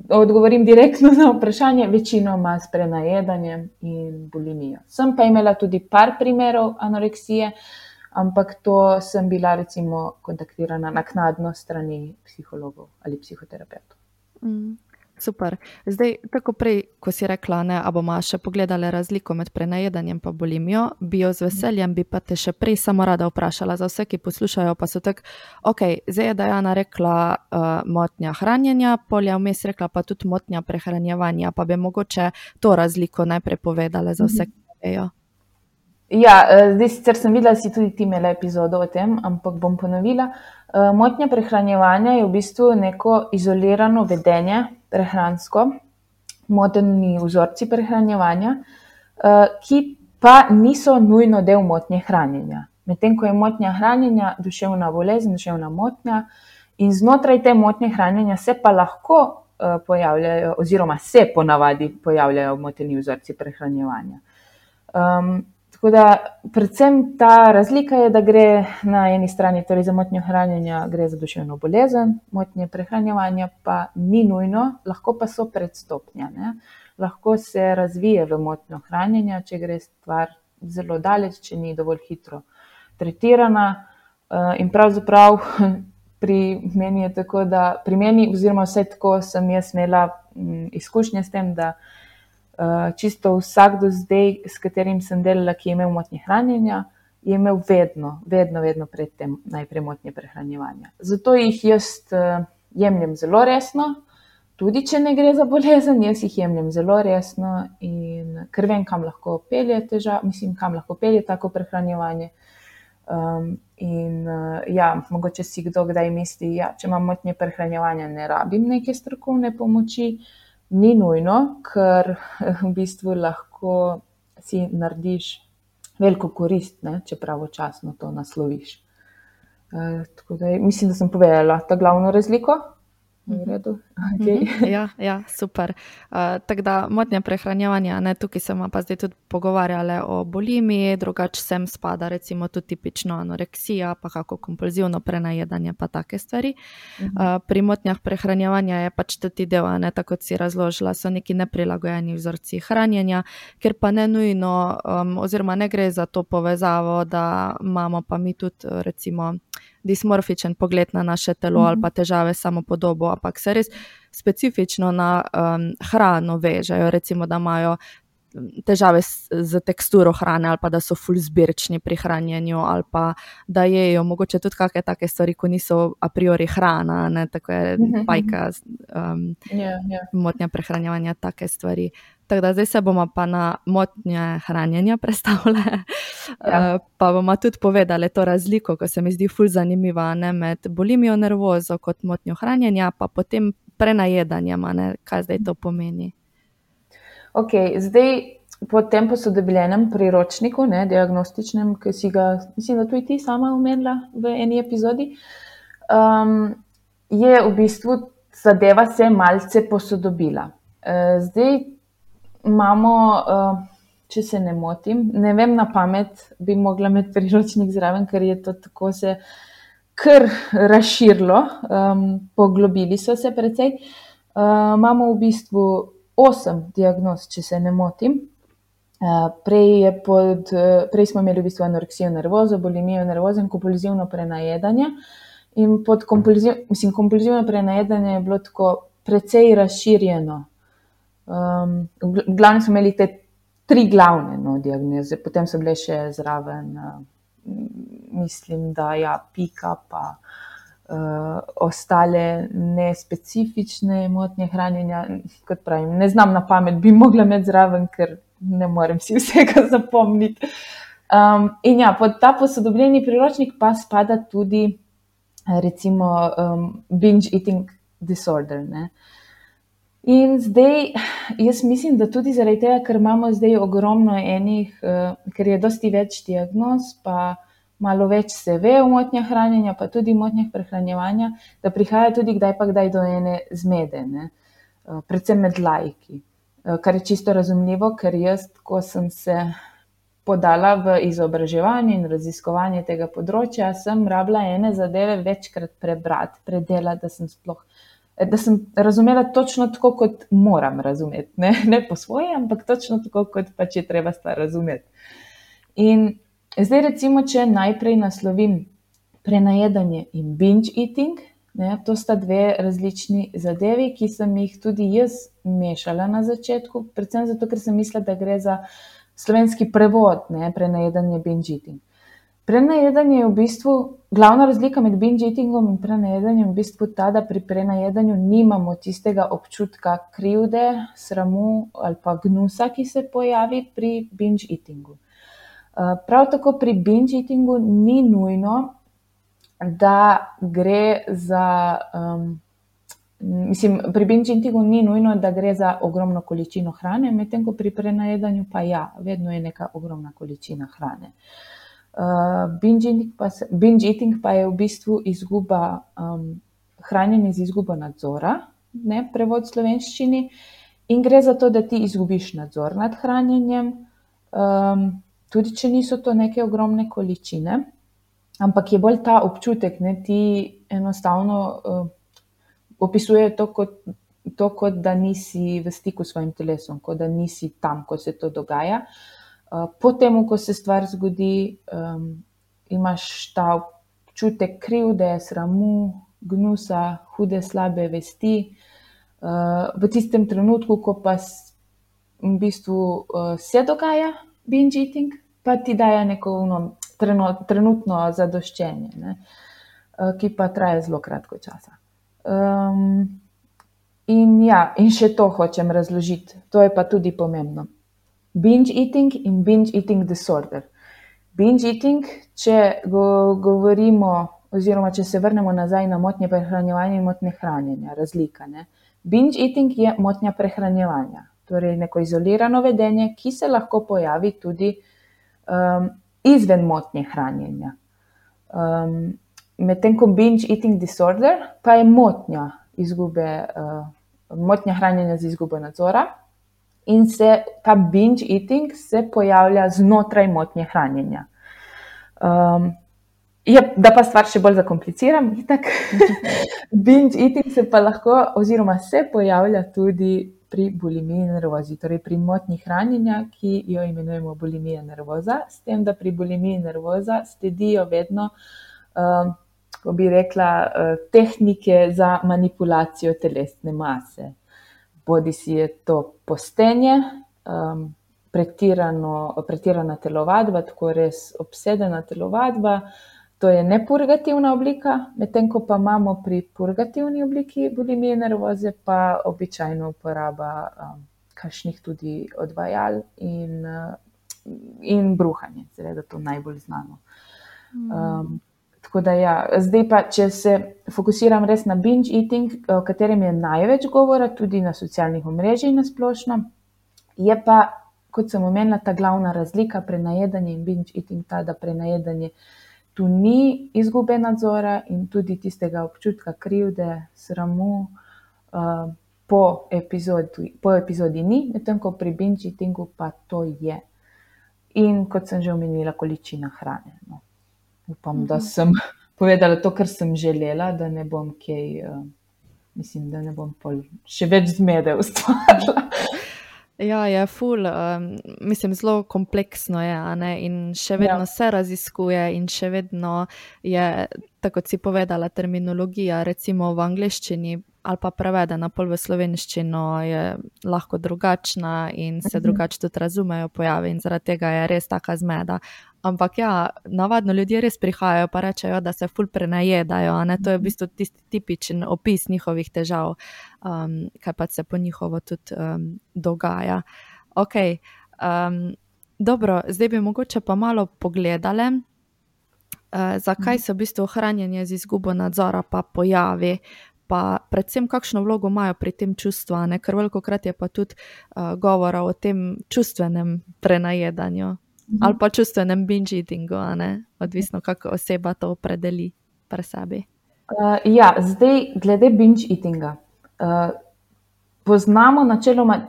odgovorim direktno [LAUGHS] na vprašanje, večinoma s prenajedanjem in bulimijo. Sem pa imela tudi par primerov anoreksije, ampak to sem bila recimo kontaktirana naknadno strani psihologov ali psihoterapeutov. Mm. Super. Zdaj, tako prej, ko si rekla, da bomo še pogledali razliko med prenajedanjem in bolimijo, bi jo z veseljem, bi pa te še prej samo rada vprašala za vse, ki poslušajo. Pa so tako, ok, zdaj je Dajana rekla uh, motnja hranjenja, polja vmes rekla pa tudi motnja prehranjevanja. Pa bi mogoče to razliko najprej povedala za vse, ki vejo. Ja, eh, zdaj sicer sem videla, da si tudi ti imela epizodo o tem, ampak bom ponovila. Uh, motnja prehranjevanja je v bistvu neko izolirano vedenje prehransko, moteni vzorci prehranjevanja, eh, ki pa niso nujno del motnje hranjenja. Medtem ko je motnja hranjenja duševna bolezen, duševna motnja, in znotraj te motnje hranjenja se pa lahko eh, pojavljajo, oziroma se ponavadi pojavljajo moteni vzorci prehranjevanja. Um, Tako da, predvsem ta razlika je, da gre na eni strani torej za motnjo hranjenja, gre za duševno bolezen, motnje prehranjevanja pa ni nujno, lahko pa so predstopnja. Ne? Lahko se razvije v motnjo hranjenja, če gre stvar zelo daleč, če ni dovolj hitro tretirana. Eh, in pravzaprav [LAUGHS] pri meni je tako, da pri meni, oziroma vse tako, sem jaz imela mm, izkušnje s tem, da čisto vsak do zdaj, s katerim sem delala, ki je imel motnje hranjenja, je imel vedno, vedno, vedno predtem najprej motnje prehranjevanja. Zato jih jaz uh, jemljem zelo resno, tudi če ne gre za bolezen, jaz jih jemljem zelo resno in ker vem, kam lahko pelje težava, mislim, kam lahko pelje tako prehranjevanje. Um, in uh, ja, mogoče si kdo kdaj misli, da ja, če imam motnje prehranjevanja, ne rabim neke strokovne pomoči. Uh, ni nujno, ker v bistvu lahko si narediš veliko korist, ne, če pravočasno to nasloviš. E, da, mislim, da sem povedala ta glavno razliko. Mhm. Okay. Mhm. [LAUGHS] Ja, ja, super. Uh, Tako da motnja prehranjevanja, ne, tukaj smo pa zdaj tudi pogovarjali o bolimi, drugače sem spada recimo tudi tipično anoreksija, pa kako kompulzivno prenajedanje, pa take stvari. Uh, pri motnjah prehranjevanja je pač tudi del, ne, tako kot si razložila, so neki neprilagojeni vzorci hranjenja, ker pa ne nujno, um, oziroma ne gre za to povezavo, da imamo pa mi tudi recimo dismorfičen pogled na naše telo ali pa mhm. težave s samopodobo, ampak se res specifično na um, hrano vežejo, recimo, da imajo. Težave z teksturo hrane, ali pa da so fulzbirčni pri hranjenju, ali pa da jejo mogoče tudi kakšne take stvari, ko niso a priori hrana, ne, tako je mhm, bajka, um, yeah, ja, yeah. Ja. motnja prehranjevanja, take stvari. Tako da zdaj se bomo pa na motnje hranjenja predstavljali. [LAUGHS] Ja. Uh, pa bomo tudi povedali to razliko, ki se mi zdi fulj zanimiva ne, med bolimijo nervozo kot motnjo hranjenja, pa potem prenajedanjem, kaj zdaj to pomeni. Ok, zdaj po tem posodobljenem priročniku, ne, diagnostičnem, ki si ga, mislim, da tudi ti sama omenila v eni epizodi, um, je v bistvu zadeva se malce posodobila. Uh, zdaj imamo, uh, če se ne motim, ne vem na pamet, bi mogla imeti priročnik zraven, ker je to tako se kar razširilo, um, poglobili so se precej. Uh, imamo v bistvu osem diagnoz, če se ne motim. Uh, prej, pod, uh, prej smo imeli v bistvu anoreksijo nervozo, bulimijo nervozo in kompulzivno prenajedanje. In pod kompulziv, mislim, kompulzivno prenajedanje je bilo tako precej razširjeno. Um, v glavnem smo imeli te tri glavne no, diagnoze, potem so bile še zraven. Uh, mislim, da je ja, pika, pa uh, ostale nespecifične motnje hranjenja. Kot pravim, ne znam na pamet, bi mogla imeti zraven, ker ne morem si [LAUGHS] vsega zapomniti. Um, in ja, pod ta posodobljeni priročnik pa spada tudi, recimo, um, binge eating disorder. Ne? In zdaj, jaz mislim, da tudi zaradi tega, ker imamo zdaj ogromno enih, uh, ker je dosti več diagnoz, pa malo več se ve o motnjah hranjenja, pa tudi motnjah prehranjevanja, da prihaja tudi kdaj pa kdaj do ene zmede, ne? Uh, predvsem med lajki. Uh, kar je čisto razumljivo, ker jaz, ko sem se podala v izobraževanje in raziskovanje tega področja, sem rabila ene zadeve večkrat prebrati, predelati, da sem sploh da sem razumela točno tako, kot moram razumeti. Ne, [LAUGHS] ne po svoje, ampak točno tako, kot pač je treba stvar razumeti. In zdaj, recimo, če najprej naslovim prenajedanje in binge eating, ne, to sta dve različni zadevi, ki sem jih tudi jaz mešala na začetku, predvsem zato, ker sem mislila, da gre za slovenski prevod, ne, prenajedanje binge eating. Prenajedanje je v bistvu glavna razlika med binge eatingom in prenajedanjem, v bistvu ta, da pri prenajedanju nimamo tistega občutka krivde, sramu ali pa gnusa, ki se pojavi pri binge eatingu. Prav tako pri binge eatingu ni nujno, da gre za. Um, mislim, pri binge eatingu ni nujno, da gre za ogromno količino hrane, medtem ko pri prenajedanju pa ja, vedno je neka ogromna količina hrane. Uh, binge, eating pa se, binge eating pa je v bistvu izguba um, hranjenja z izgubo nadzora, ne prevod slovenščini, in gre za to, da ti izgubiš nadzor nad hranjenjem, um, tudi če niso to neke ogromne količine, ampak je bolj ta občutek, da ti enostavno uh, opisuje to kot, to, kot da nisi v stiku s svojim telesom, kot da nisi tam, ko se to dogaja. Uh, Eh, potem, ko se stvar zgodi, um, imaš ta občutek krivde, sramu, gnusa, hude, slabe vesti. Uh, v tistem trenutku, ko pa v bistvu uh, se dogaja binge eating, pa ti daje neko uno, trenutno zadoščenje, ne, uh, ki pa traja zelo kratko časa. Um, in, ja, in še to hočem razložiti, to je pa tudi pomembno binge eating in binge eating disorder. Binge eating, če go, govorimo, oziroma če se vrnemo nazaj na motnje prehranjevanja in motnje hranjenja, razlika. Ne? Binge eating je motnja prehranjevanja, torej neko izolirano vedenje, ki se lahko pojavi tudi um, izven motnje hranjenja. Um, Medtem ko binge eating disorder pa je motnja, izgube, uh, motnja hranjenja z izgubo nadzora, in se ta binge eating se pojavlja znotraj motnje hranjenja. Um, je, da pa stvar še bolj zakompliciram, tako [LAUGHS] binge eating se pa lahko, oziroma se pojavlja tudi pri bulimiji nervozi, torej pri motnji hranjenja, ki jo imenujemo bulimija nervoza, s tem, da pri bulimiji nervoza sledijo vedno. Um, Ko bi rekla, uh, tehnike za manipulacijo telesne mase bodi si je to postenje, um, pretirano, pretirana telovadba, tako res obsedena telovadba. To je nepurgativna oblika, medtem ko pa imamo pri purgativni obliki bulimije nervoze, pa običajno uporaba um, kašnih tudi odvajal in, uh, in bruhanje, seveda to najbolj znano. Um, Tako da, ja. zdaj pa, če se fokusiram res na binge eating, o katerem je največ govora, tudi na socialnih omrežjih na splošno, je pa kot sem omenila, ta glavna razlika prenajedanje in binge eating, ta, da prenajedanje tu ni izgube nadzora in tudi tistega občutka krivde, sramu. Uh, Po epizodi, po epizodi ni, medtem ko pri binge eatingu pa to je. In kot sem že omenila, količina hrane. No. Upam, da mhm. sem povedala to, kar sem želela, da ne bom kaj, uh, mislim, da ne bom še več zmede ustvarila. Ja, je ful, um, mislim, zelo kompleksno je, in še vedno ja. se raziskuje, in še vedno je, tako kot si povedala, terminologija, recimo v angleščini ali pa prevedena pol v slovenščino, je lahko drugačna in se mhm. drugače tudi razumejo pojave, in zaradi tega je res taka zmeda. Ampak ja, navadno ljudje res prihajajo in rečejo, da se ful prenajedajo. To je v bistvu tisti tipičen opis njihovih težav, um, kaj pa se po njihovo tudi um, dogaja. Ok, um, dobro, zdaj bi mogoče pa malo pogledali, uh, zakaj mhm. se v bistvu ohranjanje z izgubo nadzora pa pojavi pa predvsem kakšno vlogo imajo pri tem čustva, ne? ker veliko krat je pa tudi uh, govora o tem čustvenem prenajedanju mhm. Ali pa čustvenem binge eatingu, odvisno kako oseba to opredeli pri sebi. Uh, ja, zdaj, glede binge eatinga. Uh, poznamo načeloma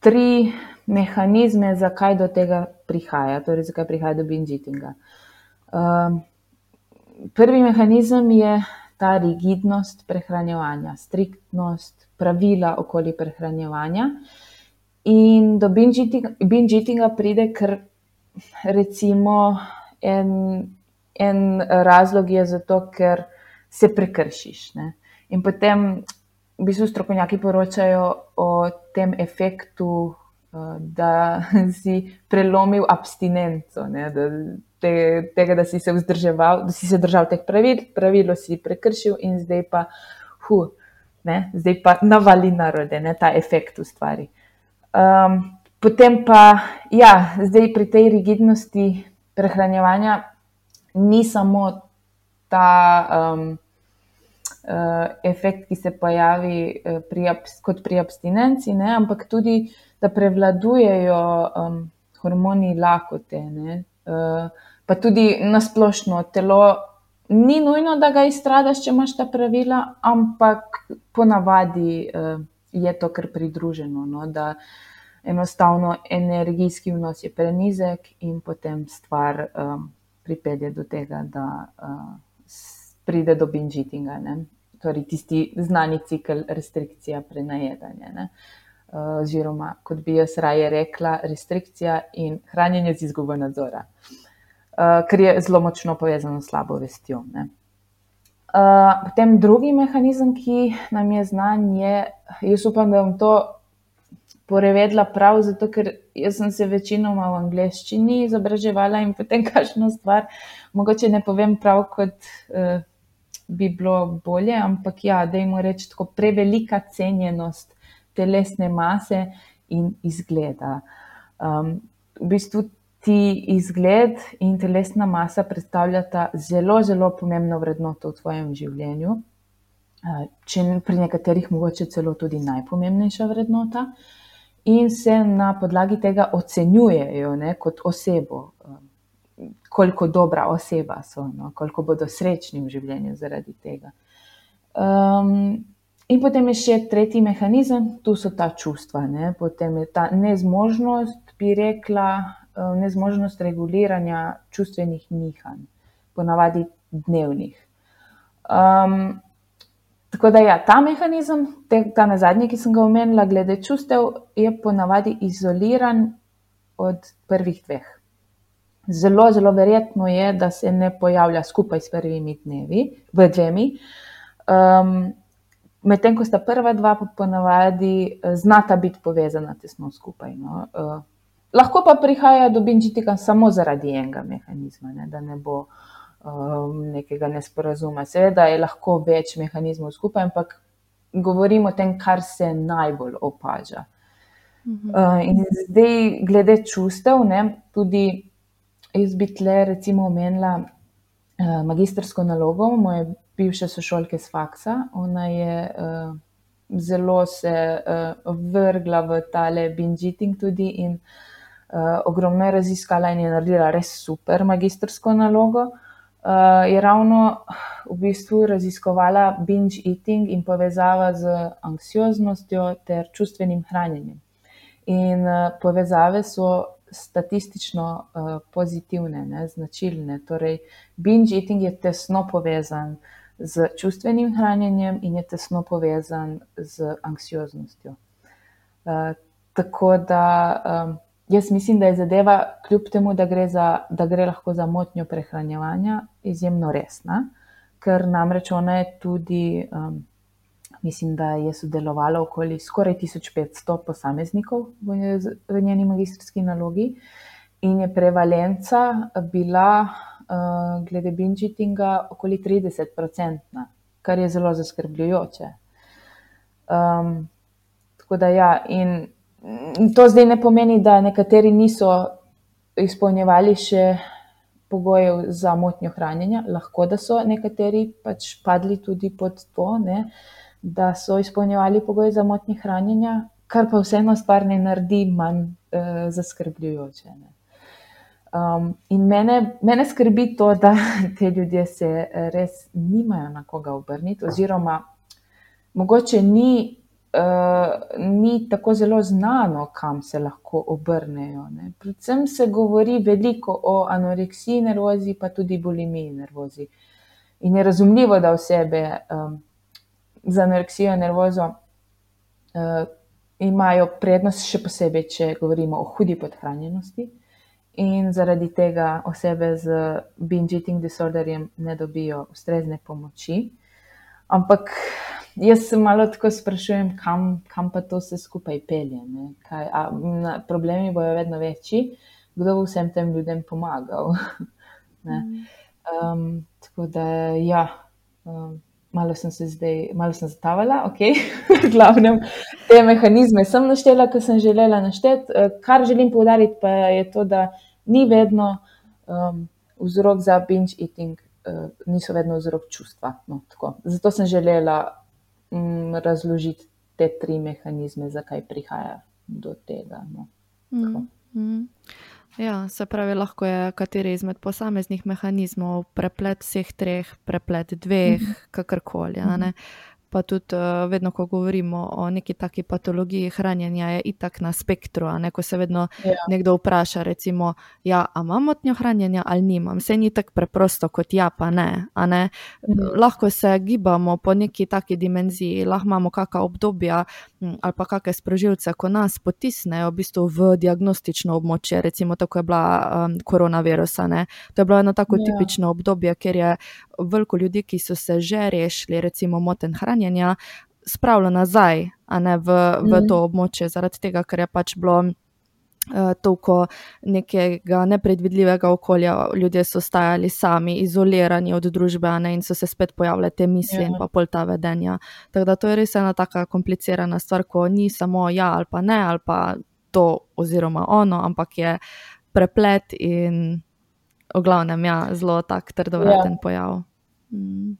tri mehanizme, zakaj do tega prihaja, torej zakaj prihaja do binge eatinga. Uh, prvi mehanizem je ta rigidnost prehranevanja, striktnost, pravila okoli prehranevanja. In do binge eatinga pride, ker recimo en, en razlog je zato, ker se prekršiš. Ne? In potem v bistvu strokovnjaki poročajo o tem efektu, eh, da [LAUGHS] si prelomil abstinenco, ne? da te, tega, da si se vzdrževal, da si se držal teh pravil, pravilo si prekršil in zdaj pa, hu, ne, zdaj pa navali narode, ne, ta efekt ustvari. Um, potem pa, ja, zdaj pri tej rigidnosti prehranjevanja ni samo ta um, uh, efekt, ki se pojavi uh, pri, kot pri abstinenci, ne, ampak tudi, da prevladujejo um, hormoni lakote. Ne, uh, pa tudi nasplošno telo. Ni nujno, da ga izstradaš, če imaš ta pravila, ampak ponavadi uh, je to kar pridruženo, no, da enostavno energijski vnos je prenizek in potem stvar um, pripelje do tega, da uh, pride do binžitinga, torej tisti znani cikl restrikcija prenajedanja. Ne. Oziroma, kot bi jaz raje rekla, restrikcija in hranjenje z izgubo nadzora. Uh, uh, ker je zelo močno povezano s slabo vestjo. Uh, potem drugi mehanizem, ki nam je znan, je, jaz upam, da bom to prevedla prav, zato ker sem se večinoma v angleščini izobraževala in potem [LAUGHS] kakšno stvar, mogoče ne povem prav, kot uh, bi bilo bolje, ampak ja, da jim reči tako prevelika cenjenost telesne mase in izgleda. Um, v bistvu ti izgled in telesna masa predstavljata zelo, zelo pomembno vrednoto v tvojem življenju. Eh, če pri nekaterih mogoče celo tudi najpomembnejša vrednota, in se na podlagi tega ocenjujejo ne, kot osebo, eh, koliko dobra oseba so, no, koliko bodo srečni v življenju zaradi tega. Um, in potem je še tretji mehanizem, tu so ta čustva, ne, potem je ta nezmožnost, bi rekla, Eh, nezmožnost reguliranja čustvenih nihanj, ponavadi dnevnih. Um, tako da, ja, ta mehanizem, te, ta na zadnji, ki sem ga omenila, glede čustev, je ponavadi izoliran od prvih dveh. Zelo, zelo verjetno je, da se ne pojavlja skupaj s prvimi dnevi, v dvemi. Um, Medtem ko sta prva dva, pa ponavadi eh, znata biti povezana tesno skupaj. No. Uh, Lahko pa prihaja do binžitika samo zaradi enega mehanizma, ne, da ne bo um, nekega nesporazuma. Seveda je lahko več mehanizmov skupaj, ampak govorimo o tem, kar se najbolj opaža. Mhm. Uh, in zdaj, glede čustev, ne, tudi jaz bi tle recimo omenila uh, magistrsko nalogo moje bivše sošolke z faksa. Ona je uh, zelo se uh, vrgla v tale binžiting tudi in uh, ogromno je raziskala in je naredila res super magistrsko nalogo. Uh, je ravno v bistvu raziskovala binge eating in povezava z anksioznostjo ter čustvenim hranjenjem. In uh, povezave so statistično uh, pozitivne, ne, značilne. Torej, binge eating je tesno povezan z čustvenim hranjenjem in je tesno povezan z anksioznostjo. Uh, tako da um, jaz mislim, da je zadeva, kljub temu, da gre, za, da gre lahko za motnjo prehranjevanja, izjemno resna, ker namreč ona je tudi. Um, Mislim, da je sodelovalo okoli skoraj 1500 posameznikov v, v njeni magistrski nalogi, in je prevalenca bila, uh, glede binčitinga, okoli 30-odstotna, kar je zelo zaskrbljujoče. Um, tako da, ja, in to zdaj ne pomeni, da nekateri niso izpolnjevali še pogojev za motnjo hranjenja, lahko da so nekateri pač padli tudi pod to. Ne? da so izpolnjevali pogoje za motnje hranjenja, kar pa vseeno stvar ne naredi manj uh, zaskrbljujoče. Um, in mene, mene skrbi to, da [LAUGHS] te ljudje se res nimajo na koga obrniti, oziroma mogoče ni, ni tako zelo znano, kam se lahko obrnejo. Ne. Predvsem se govori veliko o anoreksiji nervozi, pa tudi bulimiji nervozi. In je razumljivo, da osebe. Um, z anoreksijo in nervozo uh, imajo prednost, še posebej, če govorimo o hudi podhranjenosti. In zaradi tega osebe z binge eating disorderjem ne dobijo ustrezne pomoči. Ampak jaz se malo tako sprašujem, kam, kam pa to vse skupaj pelje. Kaj, a, na, problemi bojo vedno večji, kdo bo vsem tem ljudem pomagal. [LAUGHS] um, tako da, ja. Um, malo sem se zdaj, malo sem zatavala, ok, [LAUGHS] v glavnem te mehanizme sem naštela, kar sem želela našteti. Eh, kar želim povdariti, pa je to, da ni vedno um, vzrok za binge eating, uh, niso vedno vzrok čustva. No, Zato sem želela razložiti te tri mehanizme, zakaj prihaja do tega. No. Mm, mm. Ja, se pravi, lahko je kateri izmed posameznih mehanizmov preplet vseh treh, preplet dveh, mhm. kakorkoli. Mm -hmm pa tudi uh, vedno, ko govorimo o neki taki patologiji hranjenja, je itak na spektru. Ko se vedno ja. nekdo vpraša, recimo, ja, imam motnjo hranjenja ali nimam, vse ni tako preprosto kot ja, pa ne. ne? Mhm. Lahko se gibamo po neki taki dimenziji, lahko imamo kakšna obdobja hm, ali pa kakšne sprožilce, ko nas potisnejo v, bistvu v diagnostično območje, recimo tako je bila um, koronavirusa. Ne? To je bilo eno tako ja. tipično obdobje, ker je veliko ljudi, ki so se že rešili, recimo, moten hranjenja, spravilo nazaj, ne v, v mm. to območje, zaradi tega, ker je pač bilo. Uh, toliko nekega nepredvidljivega okolja, ljudje so stajali sami, izolirani od družbe, ne, in so se spet pojavljale te misli ja. in pa pol ta vedenja. Tako da to je res ena tako komplicirana stvar, ko ni samo ja ali pa ne, ali pa to oziroma ono, ampak je preplet in v glavnem ja, zelo tak trdovraten ja. pojav. Mm.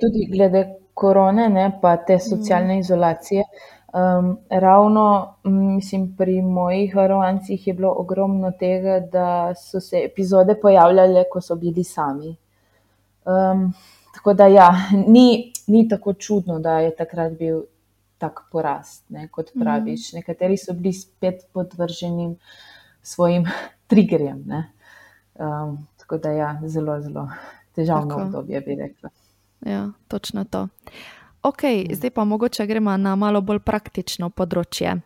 tudi glede korone, ne, pa te mm. socialne mm. izolacije. Um, ravno, mislim, pri mojih varovancih je bilo ogromno tega, da so se epizode pojavljale, ko so bili sami. Um, tako da, ja, ni, ni tako čudno, da je takrat bil tak porast, ne, kot praviš. Mm. Nekateri so bili spet podvrženi svojim [LAUGHS] triggerjem. Um, tako da, ja, zelo, zelo težavno Tako. obdobje, bi rekla. Ja, točno to. Ok, ja. zdaj pa mogoče gremo na malo bolj praktično področje.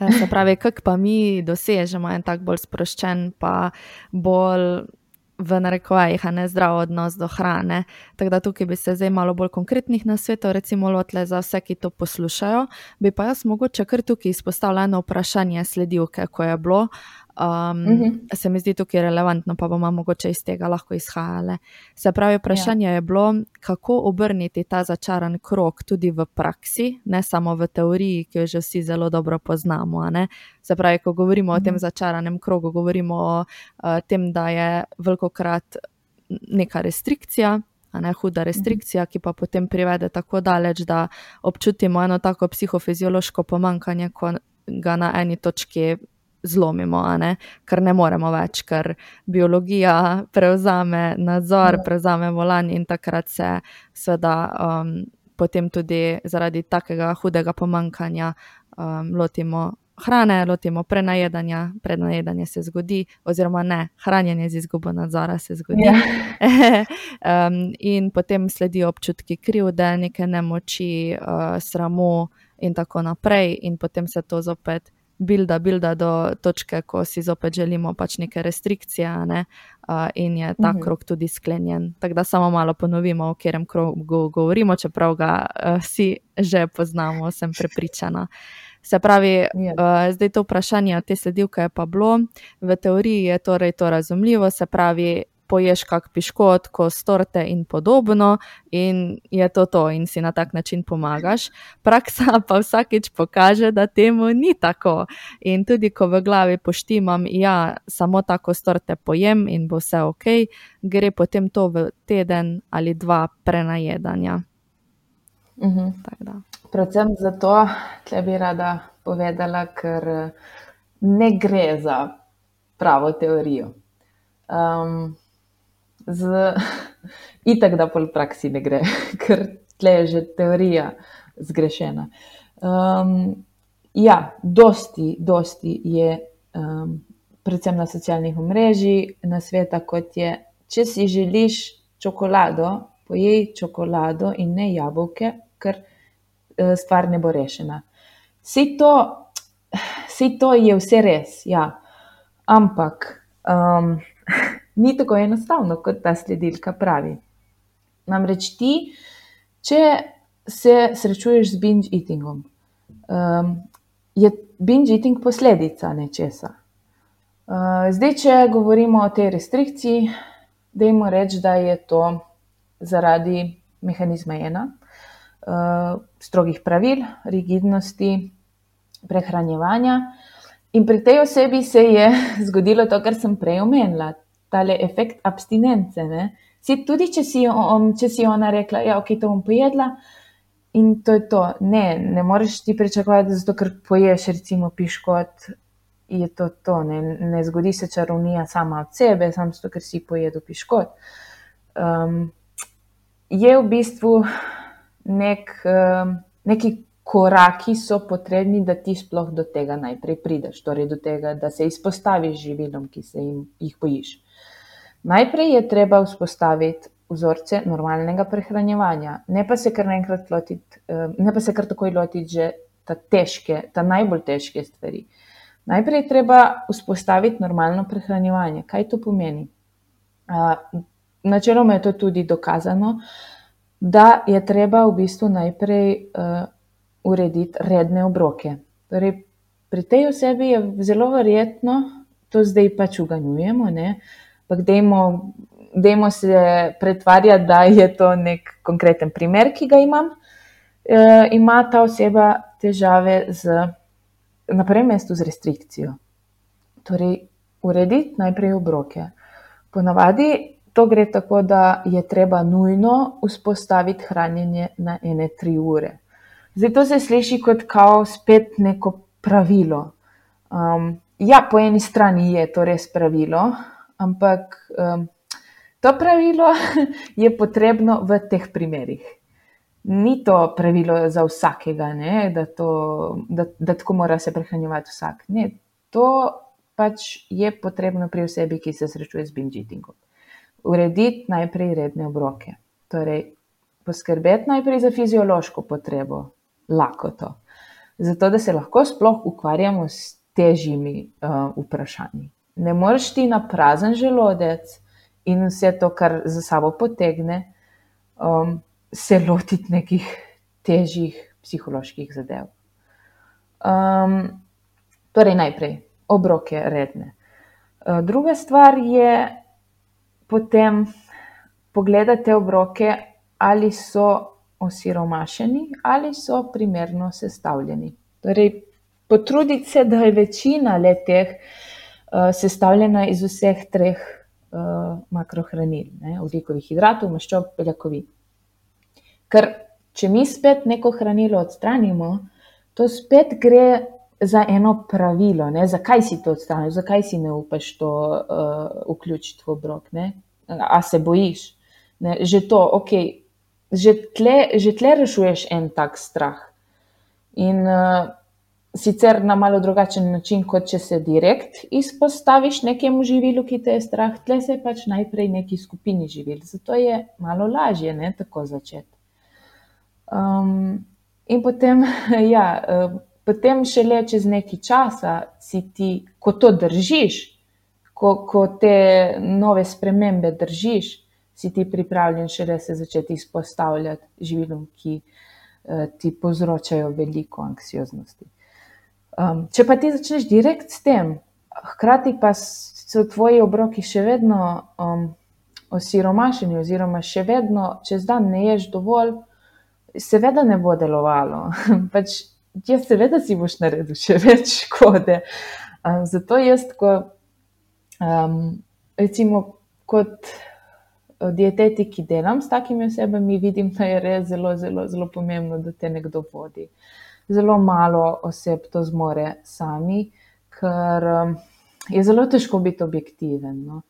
Eh, se pravi, kako pa mi dosežemo en tak bolj sproščen, pa bolj v narekovajih, a ne zdrav odnos do hrane. Tako da tukaj bi se zdaj malo bolj konkretnih nasvetov, recimo, lotle za vse, ki to poslušajo. Bi pa jaz mogoče kar tukaj izpostavila eno vprašanje sledilke, ko je bilo. Um, uh mhm. -huh. Se mi zdi tukaj relevantno, pa bomo mogoče iz tega lahko izhajali. Se pravi, vprašanje ja. je bilo, kako obrniti ta začaran krok tudi v praksi, ne samo v teoriji, ki jo že vsi zelo dobro poznamo. Se pravi, ko govorimo uh -huh. o tem mhm. začaranem krogu, govorimo o uh, tem, da je veliko krat neka restrikcija. Ne, huda restrikcija, ki pa potem privede tako daleč, da občutimo eno tako psihofiziološko pomankanje, ko ga na eni točki zlomimo, ne? ker ne moremo več, ker biologija prevzame nadzor, ja. prevzame volan in takrat se seveda um, potem tudi zaradi takega hudega pomankanja um, lotimo hrane, lotimo prenajedanja, prenajedanje se zgodi, oziroma ne, hranjenje z izgubo nadzora se zgodi. Ja. [LAUGHS] um, in potem sledijo občutki krivde, neke nemoči, uh, sramu in tako naprej, in potem se to zopet. Bilda, bilda do točke, ko si zopet želimo pač neke restrikcije, ne? uh, in je ta uhum. krok tudi sklenjen. Tako da samo malo ponovimo, o katerem krogu govorimo, čeprav ga uh, vsi že poznamo, sem prepričana. Uh, Se pravi, yeah. Ja. uh, zdaj to vprašanje te sledilke je pa bilo, v teoriji je torej to razumljivo, se pravi, poješ kak piškot, ko storte in podobno, in je to to, in si na tak način pomagaš. Praksa [LAUGHS] pa vsakič pokaže, da temu ni tako. In tudi, ko v glavi poštimam, ja, samo tako storte pojem in bo vse ok, gre potem to v teden ali dva prenajedanja. Mhm. Predvsem zato, da bi rada povedala, ker ne gre za pravo teorijo. Um, z, [LAUGHS] itak, da pol praksi ne gre, [LAUGHS] ker tle je že teorija zgrešena. Um, ja, dosti, dosti je, um, predvsem na socialnih omrežjih, na sveta, kot je, če si želiš čokolado, pojej čokolado in ne jabolke, ker Eh, stvar ne bo rešena. Vse to, to je vse res, ja. ampak um, [LAUGHS] ni tako enostavno, kot ta sledilka pravi. Namreč ti, če se srečuješ z binge eatingom, um, je binge eating posledica nečesa. Uh, zdaj, če govorimo o tej restrikciji, dajmo reči, da je to zaradi mehanizma ena, uh, strogih pravil, rigidnosti, prehranjevanja. In pri tej osebi se je [LAUGHS] zgodilo to, kar sem prej omenila, tale efekt abstinence. Si, tudi če si, um, če si ona rekla, da ja, okay, to bom pojedla. In to je to. Ne, ne moreš ti pričakovati, zato ker poješ, recimo, piškot, je to to. Ne, ne zgodi se čarovnija sama od sebe, samo zato, ker si pojedel piškot. Um, je v bistvu nek, ehm, neki koraki so potrebni, da ti sploh do tega najprej prideš, torej do tega, da se izpostaviš živilom, ki se jim, jih bojiš. Najprej je treba vzpostaviti vzorce normalnega prehranjevanja, ne pa se kar naenkrat lotiti, ehm, ne pa se kar takoj lotiti že ta težke, ta najbolj težke stvari. Najprej je treba vzpostaviti normalno prehranjevanje. Kaj to pomeni? Načeloma je to tudi dokazano, da je treba v bistvu najprej uh, urediti redne obroke. Torej, pri tej osebi je zelo verjetno, to zdaj pač uganjujemo, ampak dajmo, dajmo se pretvarjati, da je to nek konkreten primer, ki ga imam. Uh, ima ta oseba težave z, na prvem mestu z restrikcijo. Torej, urediti najprej obroke. Ponavadi To gre tako, da je treba nujno vzpostaviti hranjenje na ene tri ure. Zdaj to se sliši kot kao spet neko pravilo. Um, ja, po eni strani je to res pravilo, ampak um, to pravilo [LAUGHS] je potrebno v teh primerih. Ni to pravilo za vsakega, ne, da, to, da, da tako mora se prehranjevati vsak. Ne, to pač je potrebno pri osebi, ki se srečuje z binge eatingom urediti najprej redne obroke. Torej, poskrbeti najprej za fiziološko potrebo, lakoto, zato da se lahko sploh ukvarjamo s težjimi uh, vprašanji. Ne moreš ti na prazen želodec in vse to, kar za sabo potegne, um, se lotiti nekih težjih psiholoških zadev. Um, torej, najprej obroke redne. Uh, druga stvar je, potem pogledate obroke, ali so osiromašeni ali so primerno sestavljeni. Torej, potrudite se, da je večina leteh uh, sestavljena iz vseh treh uh, makrohranil, oglikovih hidratov, maščob, beljakovin. Ker, če mi spet neko hranilo odstranimo, to spet gre za eno pravilo, ne? zakaj si to odstranil, zakaj si ne upaš to uh, vključiti v obrok, ne? a se bojiš. Ne? Že to, ok, že tle, že tle rešuješ en tak strah. In uh, sicer na malo drugačen način, kot če se direkt izpostaviš nekemu živilu, ki te je strah, tle se pač najprej neki skupini živil. Zato je malo lažje ne tako začeti. Um, in potem, [LAUGHS] ja. Uh, potem šele čez nekaj časa si ti, ko to držiš, ko, ko te nove spremembe držiš, si ti pripravljen šele se začeti izpostavljati živilom, ki uh, ti povzročajo veliko anksioznosti. Um, če pa ti začneš direkt s tem, hkrati pa so tvoji obroki še vedno um, osiromašeni, oziroma še vedno čez dan ne ješ dovolj, seveda ne bo delovalo. [LAUGHS] pač ja, seveda si boš naredil še več škode. Um, zato jaz, ko, um, recimo, kot dietetiki delam s takimi osebami, vidim, da je res zelo, zelo, zelo pomembno, da te nekdo vodi. Zelo malo oseb to zmore sami, ker um, je zelo težko biti objektiven. No.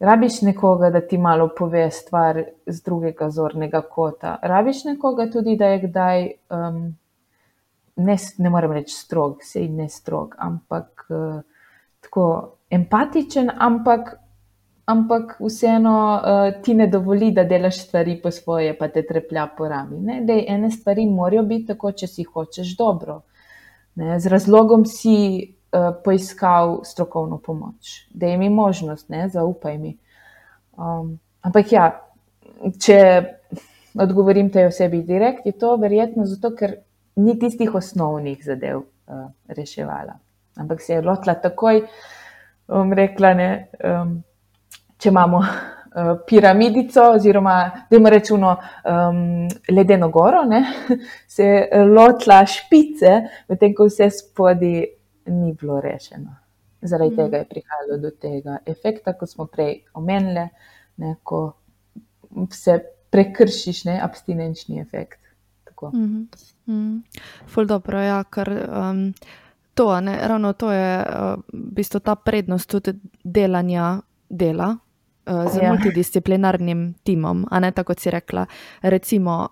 Rabiš nekoga, da ti malo pove stvar z drugega zornega kota. Rabiš nekoga tudi, da je kdaj. Um, ne, ne morem reči strog, sej ne strog, ampak uh, tako empatičen, ampak, ampak vseeno uh, ti ne dovoli, da delaš stvari po svoje, pa te treplja po rami. Ne? Dej, ene stvari morajo biti tako, če si hočeš dobro. Ne? Z razlogom si uh, poiskal strokovno pomoč, da jim je možnost, ne? zaupaj mi. Um, ampak ja, če odgovorim tej osebi direkt, je to verjetno zato, ker ni tistih osnovnih zadev uh, reševala. Ampak se je lotila takoj, bom rekla, ne, um, če imamo uh, piramidico, oziroma da imamo rečeno um, ledeno goro, ne, [LAUGHS] se je lotila špice, medtem ko vse spodi ni bilo rešeno. Zaradi mm. tega je prihajalo do tega efekta, kot smo prej omenili, ko se prekršiš, ne, abstinenčni efekt. Mm -hmm. Mm, ful dobro, ja, ker um, to, ne, ravno to je uh, v bistvu ta prednost tudi delanja dela z ja. multidisciplinarnim timom. A ne tako, kot si rekla. Recimo,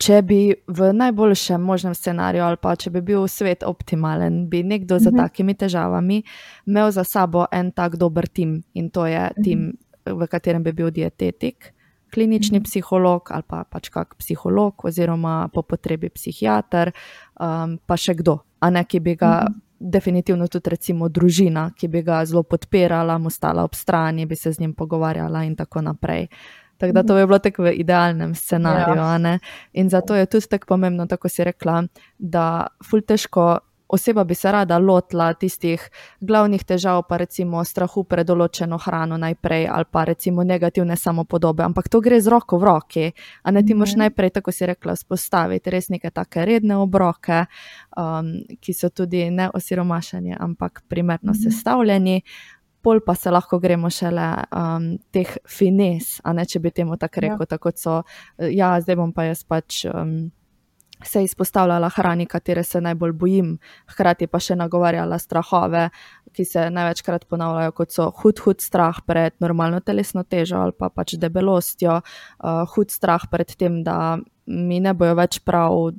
če bi v najboljšem možnem scenariju, ali pa če bi bil svet optimalen, bi nekdo z mhm. takimi težavami imel za sabo en tak dober tim in to je mhm. tim, v katerem bi bil dietetik klinični mhm. psiholog ali pa pač kak psiholog, oziroma po potrebi psihiater, um, pa še kdo, a ne ki bi ga. Mhm. Definitivno tudi, recimo, družina, ki bi ga zelo podpirala, mu stala ob strani, bi se z njim pogovarjala, in tako naprej. Tako da to bi bilo tako v idealnem scenariju. Ja. In zato je tudi tako pomembno, tako si rekla, da ful težko oseba bi se rada lotila tistih glavnih težav, pa recimo strahu pred določeno hrano najprej, ali pa recimo negativne samopodobe, ampak to gre z roko v roki. A ne ti moš mhm. najprej, tako si rekla, spostaviti res neke take redne obroke, um, ki so tudi ne osiromašeni, ampak primerno mhm. sestavljeni. Pol pa se lahko gremo šele um, teh fines, a ne če bi temu tako ja. rekel, ja. tako so. Ja, zdaj bom pa jaz pač. Um, se izpostavljala hrani, katere se najbolj bojim, hkrati pa še nagovarjala strahove, ki se največkrat ponavljajo kot so hud, hud strah pred normalno telesno težo ali pa pač debelostjo, uh, hud strah pred tem, da mi ne bojo več prav,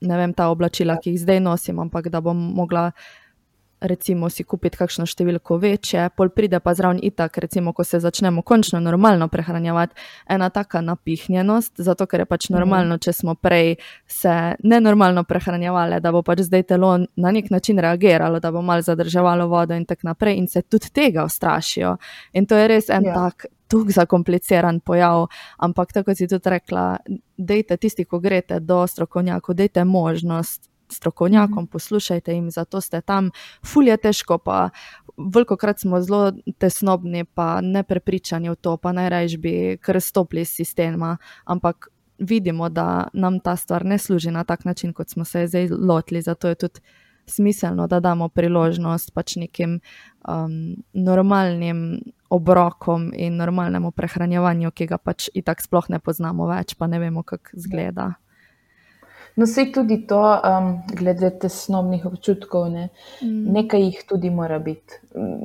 ne vem, ta oblačila, ki jih zdaj nosim, ampak da bom mogla recimo si kupiti kakšno številko večje, pol pride pa zraven itak, recimo, ko se začnemo končno normalno prehranjevati, ena taka napihnjenost, zato ker je pač mhm. normalno, če smo prej se nenormalno prehranjevali, da bo pač zdaj telo na nek način reagiralo, da bo mal zadrževalo vodo in tako naprej in se tudi tega ustrašijo. In to je res en ja. tak. Je zakompliciran pojav, ampak tako si tudi rekla, dejte tisti, ko greste do strokovnjakov, dejte možnost strokovnjakom, mhm. poslušajte jim, zato ste tam, fulje težko, pa veliko krat smo zelo tesnobni, pa ne prepričani v to, pa najraje bi kar stopili iz sistema, ampak vidimo, da nam ta stvar ne služi na tak način, kot smo se zdaj lotili, zato je tudi. Smiselno, da damo priložnost pač nekim um, normalnim obrokom in normalnemu prehranjevanju, ki ga pač i tako sploh ne poznamo več, pa ne vemo, kako izgleda. No, se tudi to, um, glede tesnobnih občutkov, ne? mm. nekaj jih tudi mora biti.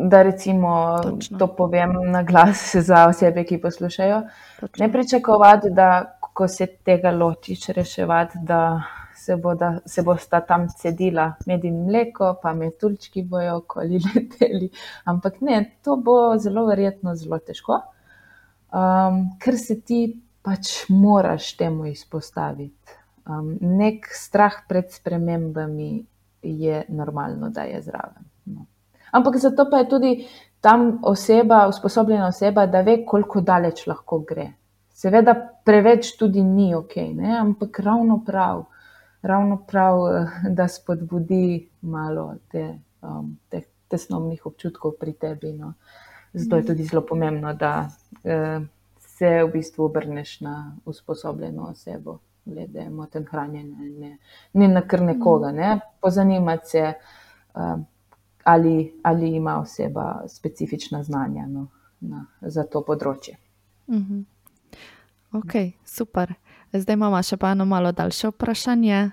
Da, recimo, Točno. to povem na glas [LAUGHS] za osebe, ki poslušajo. Točno. Ne pričakovati, da ko se tega ločiš reševati, da se, bo, da se bosta tam cedila med in mleko, pa metulčki bojo okoli [LAUGHS] leteli. Ampak ne, to bo zelo verjetno zelo težko, um, ker se ti pač moraš temu izpostaviti. Um, nek strah pred spremembami je normalno, da je zraven. No. Ampak zato pa je tudi tam oseba, usposobljena oseba, da ve, koliko daleč lahko gre. Seveda, preveč tudi ni ok, ne? ampak ravno prav ravno prav, eh, da spodbudi malo te, um, te tesnobnih občutkov pri tebi. No. Zato je tudi zelo pomembno, da uh, se v bistvu obrneš na usposobljeno osebo, glede moten hranjenja, ne, ne na kar nekoga, ne. pozanimati se, uh, ali, ali ima oseba specifična znanja no, na, za to področje. Uh mhm. Ok, super. Zdaj imamo še pa eno malo daljše vprašanje,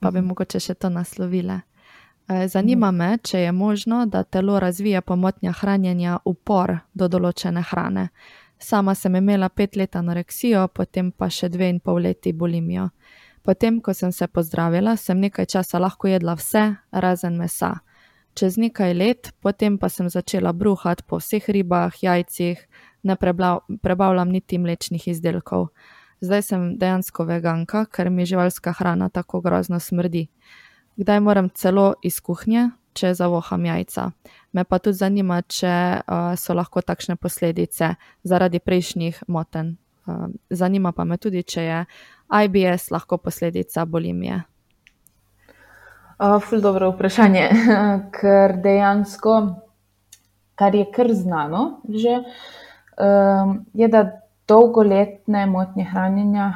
pa bi mhm. mogoče še to naslovile. E, zanima mhm. me, če je možno, da telo razvija pomotnja hranjenja upor do določene hrane. Sama sem imela pet let anoreksijo, potem pa še dve in pol leti bulimijo. Potem, ko sem se pozdravila, sem nekaj časa lahko jedla vse, razen mesa. Čez nekaj let, potem pa sem začela bruhati po vseh ribah, jajcih, ne prebavljam niti mlečnih izdelkov zdaj sem dejansko veganka, ker mi živalska hrana tako grozno smrdi. Kdaj moram celo iz kuhnje, če zavoham jajca. Me pa tudi zanima, če uh, so lahko takšne posledice zaradi prejšnjih moten. Uh, zanima pa me tudi, če je IBS lahko posledica bolimije. Uh, ful dobro vprašanje, [LAUGHS] ker dejansko, kar je kar znano, že, um, je, da dolgoletne motnje hranjenja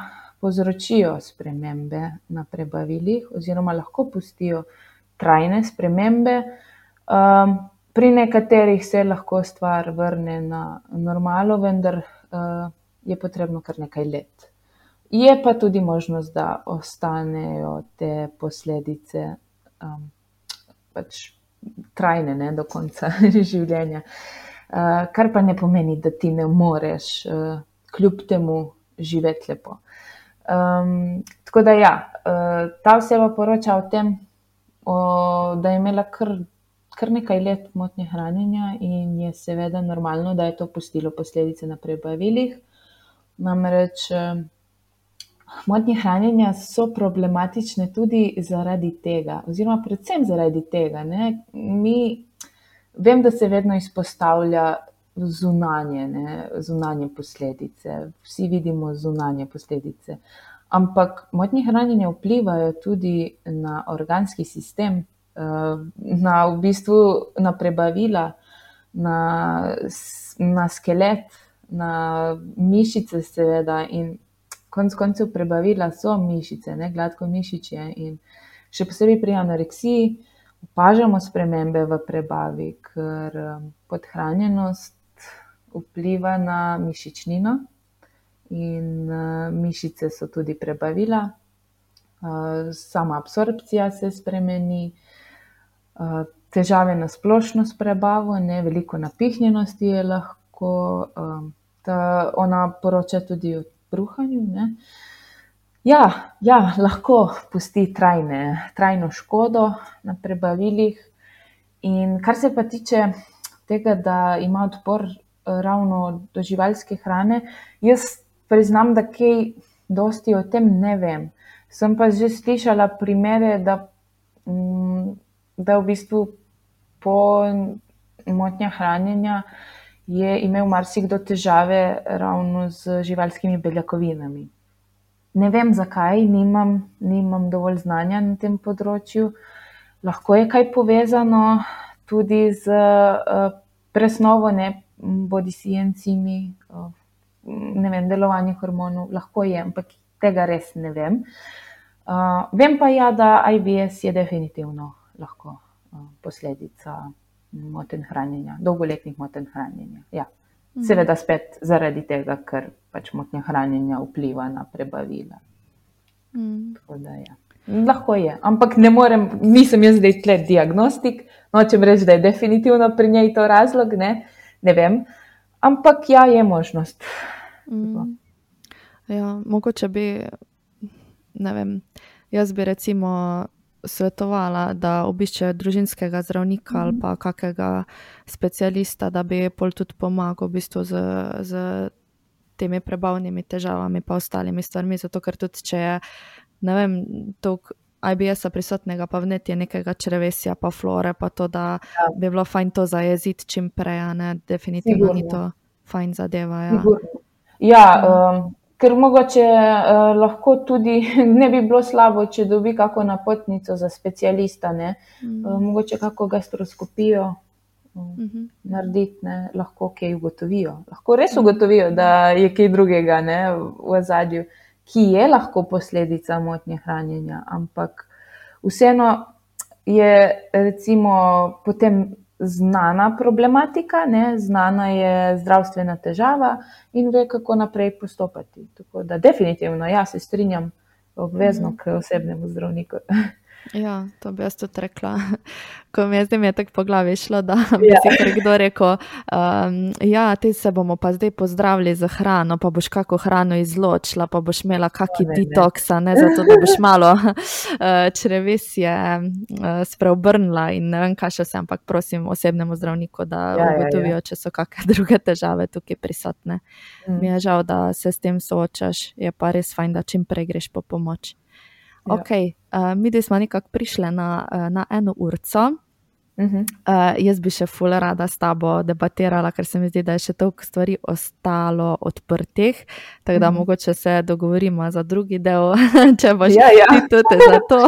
povzročijo spremembe na prebavilih, oziroma lahko pustijo trajne spremembe. Um, pri nekaterih se lahko stvar vrne na normalo, vendar uh, je potrebno kar nekaj let. Je pa tudi možnost, da ostanejo te posledice um, pač trajne ne, do konca [LAUGHS] življenja. Uh, kar pa ne pomeni, da ti ne moreš uh, kljub temu živeti lepo. Um, tako da, ja, uh, ta oseba poroča o tem, o, da je imela kar, kar nekaj let motnje hranjenja in je seveda normalno, da je to pustilo posledice na prebavilih. Namreč uh, motnje hranjenja so problematične tudi zaradi tega, oziroma predvsem zaradi tega. Ne? Mi, vem, da se vedno izpostavlja zunanje, ne, zunanje posledice. Vsi vidimo zunanje posledice. Ampak motnje hranjenja vplivajo tudi na organski sistem, eh, na v bistvu na prebavila, na, na skelet, na mišice, seveda. In konec koncev prebavila so mišice, ne gladko mišiče. In še posebej pri anoreksiji opažamo spremembe v prebavi, ker eh, podhranjenost vpliva na mišičnino in uh, mišice so tudi prebavila, uh, sama absorpcija se spremeni, uh, težave na splošno s prebavo, ne veliko napihnjenosti je lahko, uh, ona poroča tudi o bruhanju. Ne. Ja, ja, lahko pusti trajne, trajno škodo na prebavilih. In kar se pa tiče tega, da ima odpor ravno do živalske hrane. Jaz priznam, da kaj dosti o tem ne vem. Sem pa že slišala primere, da, mm, da v bistvu po motnjah hranjenja je imel marsikdo težave ravno z živalskimi beljakovinami. Ne vem zakaj, nimam, nimam dovolj znanja na tem področju. Lahko je kaj povezano tudi z uh, presnovo, ne bodi si encimi, ne vem, delovanje hormonov, lahko je, ampak tega res ne vem. Uh, vem pa ja, da IBS je definitivno lahko uh, posledica moten hranjenja, dolgoletnih moten hranjenja. Ja. Mhm. Seveda spet zaradi tega, ker pač motnja hranjenja vpliva na prebavila. Mm. Da, ja. Lahko je, ampak ne morem, nisem jaz zdaj tle diagnostik, nočem reči, da je definitivno pri njej to razlog, ne, ne vem. Ampak ja, je možnost. Mm. Ja, mogoče bi, ne vem, jaz bi recimo svetovala, da obiščejo družinskega zdravnika mm ali pa kakega specialista, da bi pol tudi pomagal v bistvu z, z temi prebavnimi težavami, pa ostalimi stvarmi. Zato, ker tudi če je, ne vem, toliko IBS-a prisotnega, pa vnetje nekega črevesja, pa flore, pa to, da ja. bi bilo fajn to zajeziti čim prej, ne, definitivno Sigurno. ni to fajn zadeva. Ja, ja um, ker mogoče uh, lahko tudi [LAUGHS] ne bi bilo slabo, če dobi kako napotnico za specialista, ne, mm. uh, mogoče kako gastroskopijo uh -huh. narediti, ne, lahko kaj ugotovijo. Lahko res ugotovijo, da je kaj drugega ne, v zadju, ki je lahko posledica motnje hranjenja. Ampak vseeno je recimo potem znana problematika, ne, znana je zdravstvena težava in ve, kako naprej postopati. Tako da definitivno, jaz se strinjam obvezno k osebnemu zdravniku. Ja, to bi jaz tudi rekla. [LAUGHS] Ko mi je zdaj je tako po glavi šlo, da bi ja. si kdo rekel, um, ja, ti se bomo pa zdaj pozdravili za hrano, pa boš kako hrano izločila, pa boš imela kaki detoksa, ne zato, da boš malo [LAUGHS] uh, črevesje uh, spreobrnila in ne vem, kaj še sem, ampak prosim osebnemu zdravniku, da ja, ugotovijo, ja, ja. če so kakšne [LAUGHS] druge težave tukaj prisotne. Mm. Mi je žal, da se s tem soočaš, je pa res fajn, da čim prej greš po pomoč. Ja. Okay, uh, mi smo nekako prišli na, uh, na eno urco. Uh -huh. uh, jaz bi še fully rada s tabo debatirala, ker se mi zdi, da je še toliko stvari ostalo odprtih. Tako da uh mhm. -huh. mogoče se dogovorimo za drugi del, [LAUGHS] če boš ja, ja. tudi za to.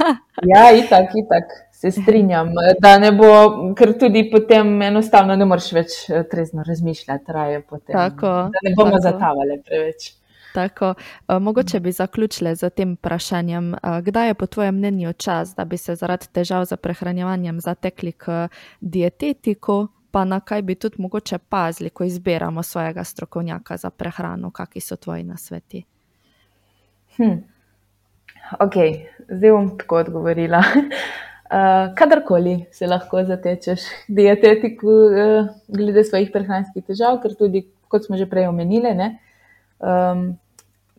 [LAUGHS] ja, itak, itak. Se strinjam, da ne bo, ker tudi potem enostavno ne moreš več eh, trezno razmišljati, traje potem. Tako, da ne bomo zatavali preveč. Tako, uh, mogoče bi zaključili z tem vprašanjem, uh, kdaj je po tvojem mnenju čas, da bi se zaradi težav z prehranjevanjem zatekli k dietetiku, pa na kaj bi tudi mogoče pazili, ko izbiramo svojega strokovnjaka za prehrano, kakšni so tvoji nasveti? Hm. Ok, zdaj bom tako odgovorila. Uh, [LAUGHS] kadarkoli se lahko zatečeš k dietetiku, uh, glede svojih prehranskih težav, ker tudi, kot smo že prej omenili, ne, um,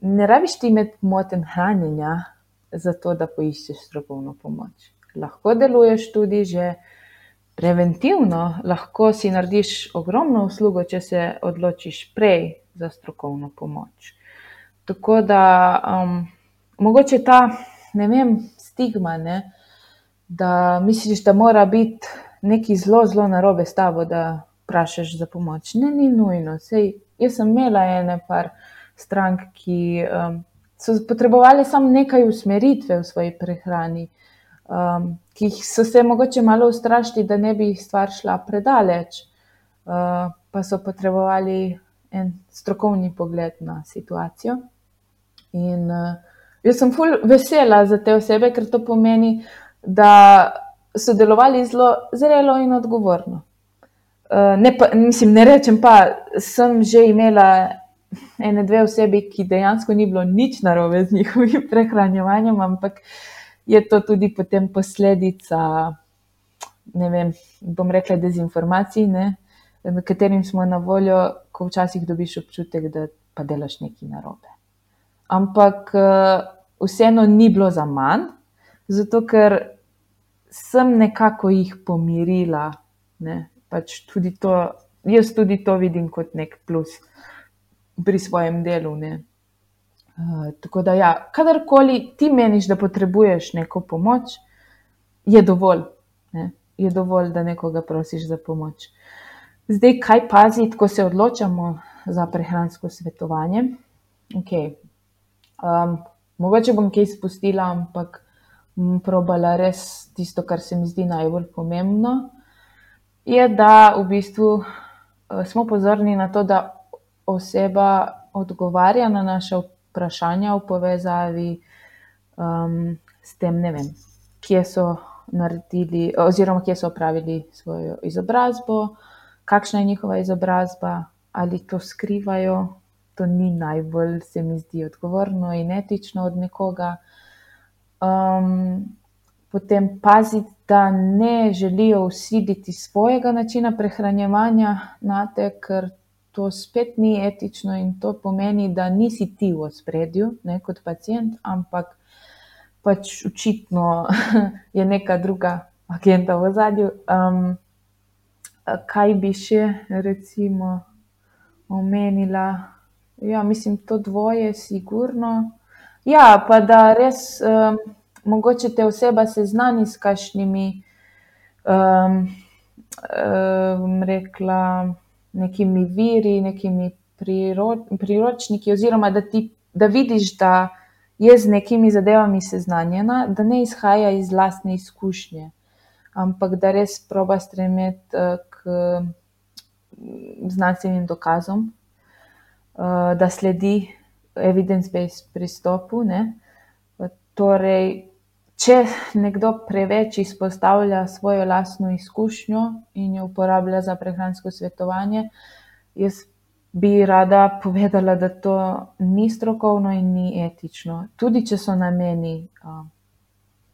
ne rabiš ti imeti moten hranjenja, zato da poiščeš strokovno pomoč. Lahko deluješ tudi že preventivno, lahko si narediš ogromno uslugo, če se odločiš prej za strokovno pomoč. Tako da um, mogoče ta, ne vem, stigma, ne, da misliš, da mora biti nekaj zelo, zelo narobe s tabo, da vprašaš za pomoč. Ne, ni nujno. Sej, jaz sem imela ene par strank, ki um, so potrebovali samo nekaj usmeritve v svoji prehrani, um, ki so se mogoče malo ustrašili, da ne bi jih stvar šla predaleč, uh, pa so potrebovali en strokovni pogled na situacijo. In uh, jaz sem ful vesela za te osebe, ker to pomeni, da so delovali zelo zrelo in odgovorno. Uh, ne, pa, mislim, ne rečem pa, sem že imela ene dve osebi, ki dejansko ni bilo nič narobe z njihovim [LAUGHS] prehranjevanjem, ampak je to tudi potem posledica, ne vem, bom rekla, dezinformacij, ne, katerim smo na voljo, ko včasih dobiš občutek, da pa delaš nekaj narobe. Ampak vseeno ni bilo za manj, zato ker sem nekako jih pomirila. Ne, pač tudi to, jaz tudi to vidim kot nek plus pri svojem delu. Uh, tako da, ja, kadarkoli ti meniš, da potrebuješ neko pomoč, je dovolj, ne? je dovolj, da nekoga prosiš za pomoč. Zdaj, kaj paziti, ko se odločamo za prehransko svetovanje? Okay. Um, mogoče bom kaj spustila, ampak bom probala res tisto, kar se mi zdi najbolj pomembno. Je, da v bistvu uh, smo pozorni na to, da oseba odgovarja na naše vprašanja v povezavi um, s tem, ne vem, kje so naredili, oziroma kje so opravili svojo izobrazbo, kakšna je njihova izobrazba, ali to skrivajo, to ni najbolj, se mi zdi, odgovorno in etično od nekoga. Um, potem paziti, da ne želijo usiliti svojega načina prehranjevanja na te, ker to spet ni etično in to pomeni, da nisi ti v spredju, ne kot pacijent, ampak pač očitno [LAUGHS] je neka druga agenda v zadju. Um, kaj bi še, recimo, omenila? Ja, mislim, to dvoje, sigurno. Ja, pa da res. Um, mogoče te oseba seznani s kakšnimi, um, um, rekla, nekimi viri, nekimi priro, priročniki, oziroma da, ti, da vidiš, da je z nekimi zadevami seznanjena, da ne izhaja iz lastne izkušnje, ampak da res proba stremeti uh, k znanstvenim dokazom, uh, da sledi evidence-based pristopu. Ne? Torej, če nekdo preveč izpostavlja svojo lastno izkušnjo in jo uporablja za prehransko svetovanje, jaz bi rada povedala, da to ni strokovno in ni etično. Tudi če so nameni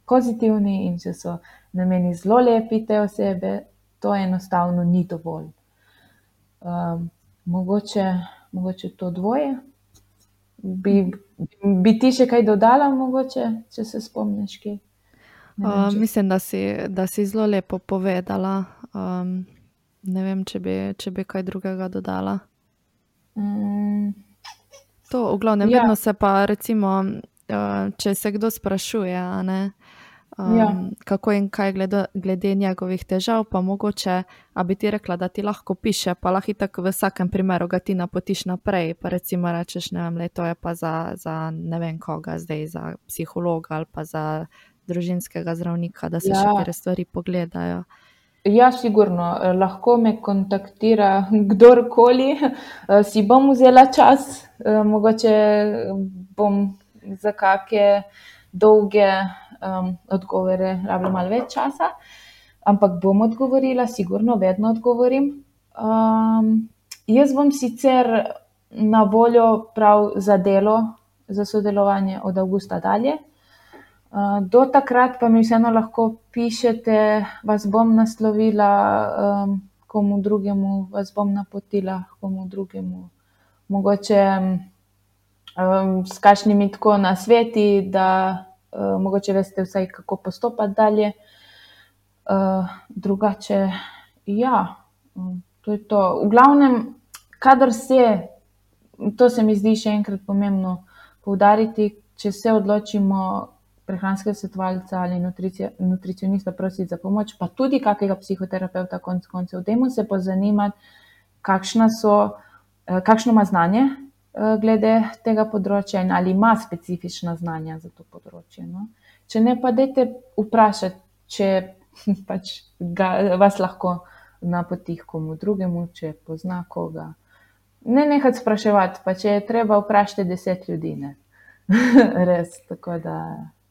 pozitivni in če so nameni zelo lepi te osebe, to enostavno ni dovolj. Mogoče, mogoče to dvoje. Bi, bi ti še kaj dodala, mogoče, če se spomniš? Kaj? Uh, mislim, da si, da si zelo lepo povedala. Um, ne vem, če bi, če bi kaj drugega dodala. Mm. To, v glavnem, ja. vedno se pa, recimo, uh, če se kdo sprašuje, ne, um, ja. kako in kaj glede, glede njegovih težav, pa mogoče, a bi ti rekla, da ti lahko piše, pa lahko tako v vsakem primeru ga ti napotiš naprej. Pa recimo rečeš, ne vem, le to je pa za, za ne vem koga, zdaj za psihologa ali pa za družinskega zdravnika, da se ja. še kere stvari pogledajo. Ja, sigurno. Lahko me kontaktira kdorkoli, si bom vzela čas, mogoče bom za kakšne dolge um, odgovore rabila malo več časa, ampak bom odgovorila, sigurno, vedno odgovorim. Um, jaz bom sicer na voljo prav za delo, za sodelovanje od avgusta dalje. Uh, do takrat pa mi vseeno lahko pišete, vas bom naslovila um, komu drugemu, vas bom napotila komu drugemu. Mogoče um, s kakšnimi tako na sveti, da uh, mogoče veste vsaj, kako postopati dalje. Uh, drugače, ja, to je to. V glavnem, kadar se, to se mi zdi še enkrat pomembno poudariti, če se odločimo prehranskega svetovalca ali nutricionista prositi za pomoč, pa tudi kakega psihoterapeuta, konc koncev, dajmo se pozanimati, kakšno ima znanje Eh, glede tega področja in ali ima specifična znanja za to področje. No? Če ne, pa dajte vprašati, če [LAUGHS] pač ga, vas lahko napoti komu drugemu, če pozna koga. Ne nehati spraševati, pa če je treba vprašati deset ljudi. [LAUGHS] Res, tako da.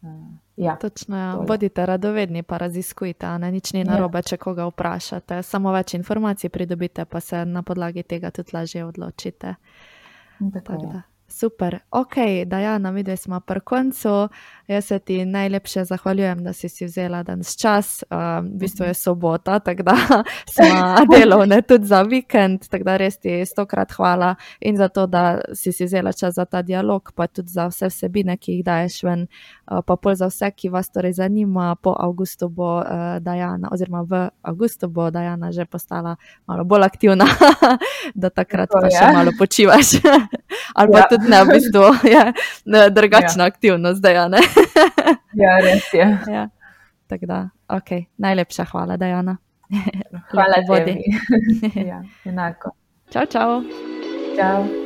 Uh, ja, Točno, ja. bodite radovedni, pa raziskujte, ne nič ni ja. narobe, ja. če koga vprašate. Samo več informacij pridobite, pa se na podlagi tega tudi lažje odločite. Tako, Super, ok, da ja, na vidi smo pri koncu. Jaz se ti najlepše zahvaljujem, da si si vzela danes čas. Um, v bistvu je sobota, tako da [LAUGHS] smo [LAUGHS] delovne tudi za vikend, tako da res ti stokrat hvala in za to, da si si vzela čas za ta dialog, pa tudi za vse vsebine, ki jih daješ ven. Uh, pa pol za vse, ki vas torej zanima, po avgustu bo uh, Dajana, oziroma v avgustu bo Dajana že postala malo bolj aktivna, [LAUGHS] da takrat tako, pa še ja. malo počivaš. Ali pa ja. tudi ne, v bistvu je drugačna ja. aktivnost, zdaj ja, ne. ja, res je. Ja. Tako da, ok, najlepša hvala, Dajana. Hvala, vodi. ja, enako. Čau, čau. Čau.